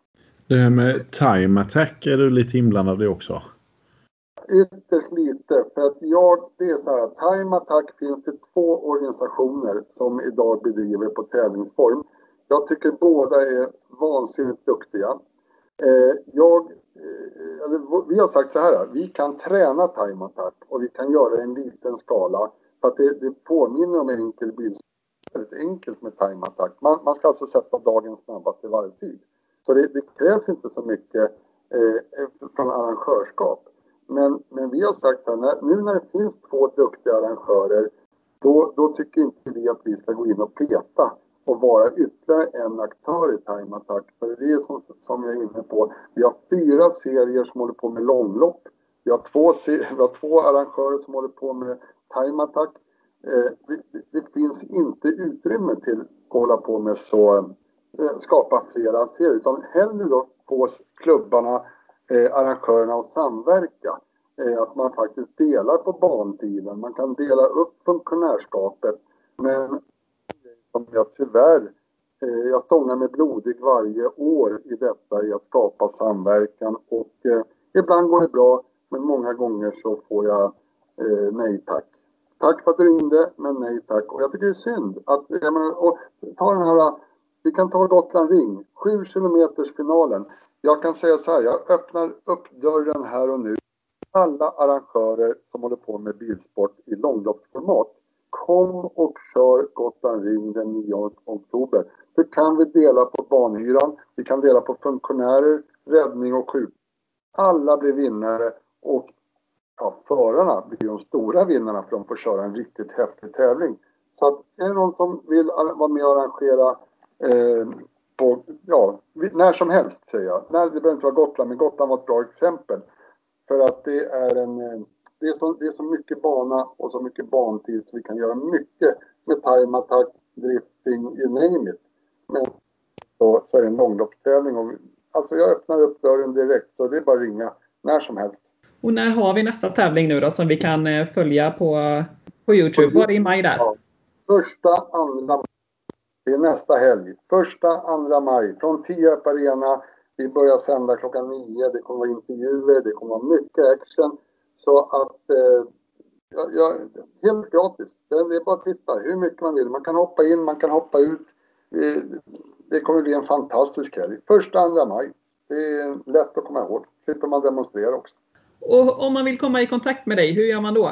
Det här med time attack är du lite inblandad i också? Ytterst lite. För att jag, det är så här, Time Attack finns det två organisationer som idag bedriver på tävlingsform. Jag tycker båda är vansinnigt duktiga. Eh, jag, eh, vi har sagt så här, vi kan träna Time Attack och vi kan göra det i en liten skala. För att det, det påminner om enkel bil. Väldigt enkelt med Time Attack. Man, man ska alltså sätta dagens snabbaste varvtid. Så det, det, krävs inte så mycket eh, från arrangörskap. Men, men vi har sagt att när, nu när det finns två duktiga arrangörer då, då tycker inte vi att vi ska gå in och peta och vara ytterligare en aktör i Time Attack. För det är som, som jag är inne på, vi har fyra serier som håller på med långlopp. Vi har två, vi har två arrangörer som håller på med Time Attack. Eh, det, det, finns inte utrymme till att hålla på med så, eh, skapa flera serier utan hellre då få klubbarna eh, arrangörerna att samverka. Eh, att man faktiskt delar på bantiden, man kan dela upp funktionärskapet. Men som jag tyvärr, eh, jag stångar mig blodig varje år i detta i att skapa samverkan och eh, ibland går det bra men många gånger så får jag eh, nej tack. Tack för att du ringde men nej tack och jag tycker det är synd att, jag menar, och, ta den här, vi kan ta Gotland Ring, 7 kilometers finalen. Jag kan säga så här, jag öppnar upp dörren här och nu. Alla arrangörer som håller på med bilsport i långloppsformat. Kom och kör Gotland Ring den 9 oktober. Då kan vi dela på banhyran, vi kan dela på funktionärer, räddning och sjuk. Alla blir vinnare och ja, förarna blir de stora vinnarna för de får köra en riktigt häftig tävling. Så att är det någon som vill vara med och arrangera eh, på, ja, när som helst säger jag. Nej, det behöver inte vara Gotland, men Gotland var ett bra exempel. För att det är en, eh, det är så, det är så mycket bana och så mycket bantid så vi kan göra mycket med time attack, drifting, you name it. Men så, så är det en långloppstävling och alltså jag öppnar upp dörren direkt så det är bara att ringa när som helst. Och när har vi nästa tävling nu då som vi kan eh, följa på, på Youtube? Var det i maj där? Ja. Första, andra maj. det är nästa helg. Första, andra maj från Tierp Arena. Vi börjar sända klockan nio. Det kommer vara intervjuer, det kommer vara mycket action. Så att eh, ja, ja, helt gratis. Det är bara att titta hur mycket man vill. Man kan hoppa in, man kan hoppa ut. Det kommer bli en fantastisk helg. Första, andra maj. Det är lätt att komma ihåg. Slipper man demonstrera också. Och om man vill komma i kontakt med dig, hur gör man då?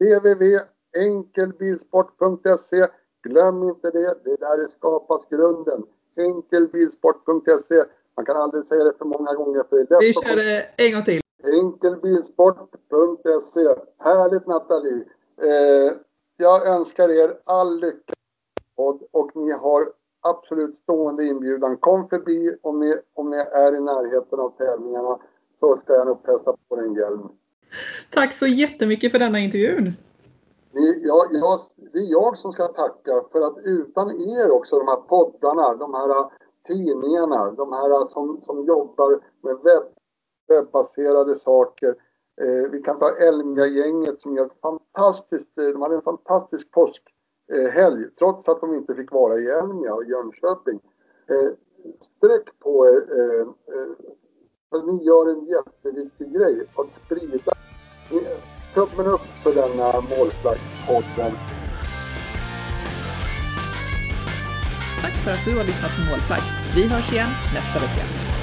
www.enkelbilsport.se Glöm inte det. Det är där det skapas grunden. Enkelbilsport.se. Man kan aldrig säga det för många gånger för det är lätt Vi kör det en gång till. Enkelbilsport.se. Härligt Nathalie. Eh, jag önskar er all lycka och ni har absolut stående inbjudan. Kom förbi om ni, om ni är i närheten av tävlingarna så ska jag nog pressa på en hjälm. Tack så jättemycket för denna intervjun. Det, jag, det är jag som ska tacka för att utan er också, de här poddarna, de här tidningarna, de här som, som jobbar med webb, webbaserade saker. Eh, vi kan ta Elmia-gänget som gör fantastiskt, eh, de hade en fantastisk påskhelg eh, trots att de inte fick vara i Elmia och Jönköping. Eh, sträck på er, eh, eh, ni gör en jätteviktig grej, att sprida tummen upp för denna målflaggspodden. Tack för att du har lyssnat på Målflagg. Vi hörs igen nästa vecka.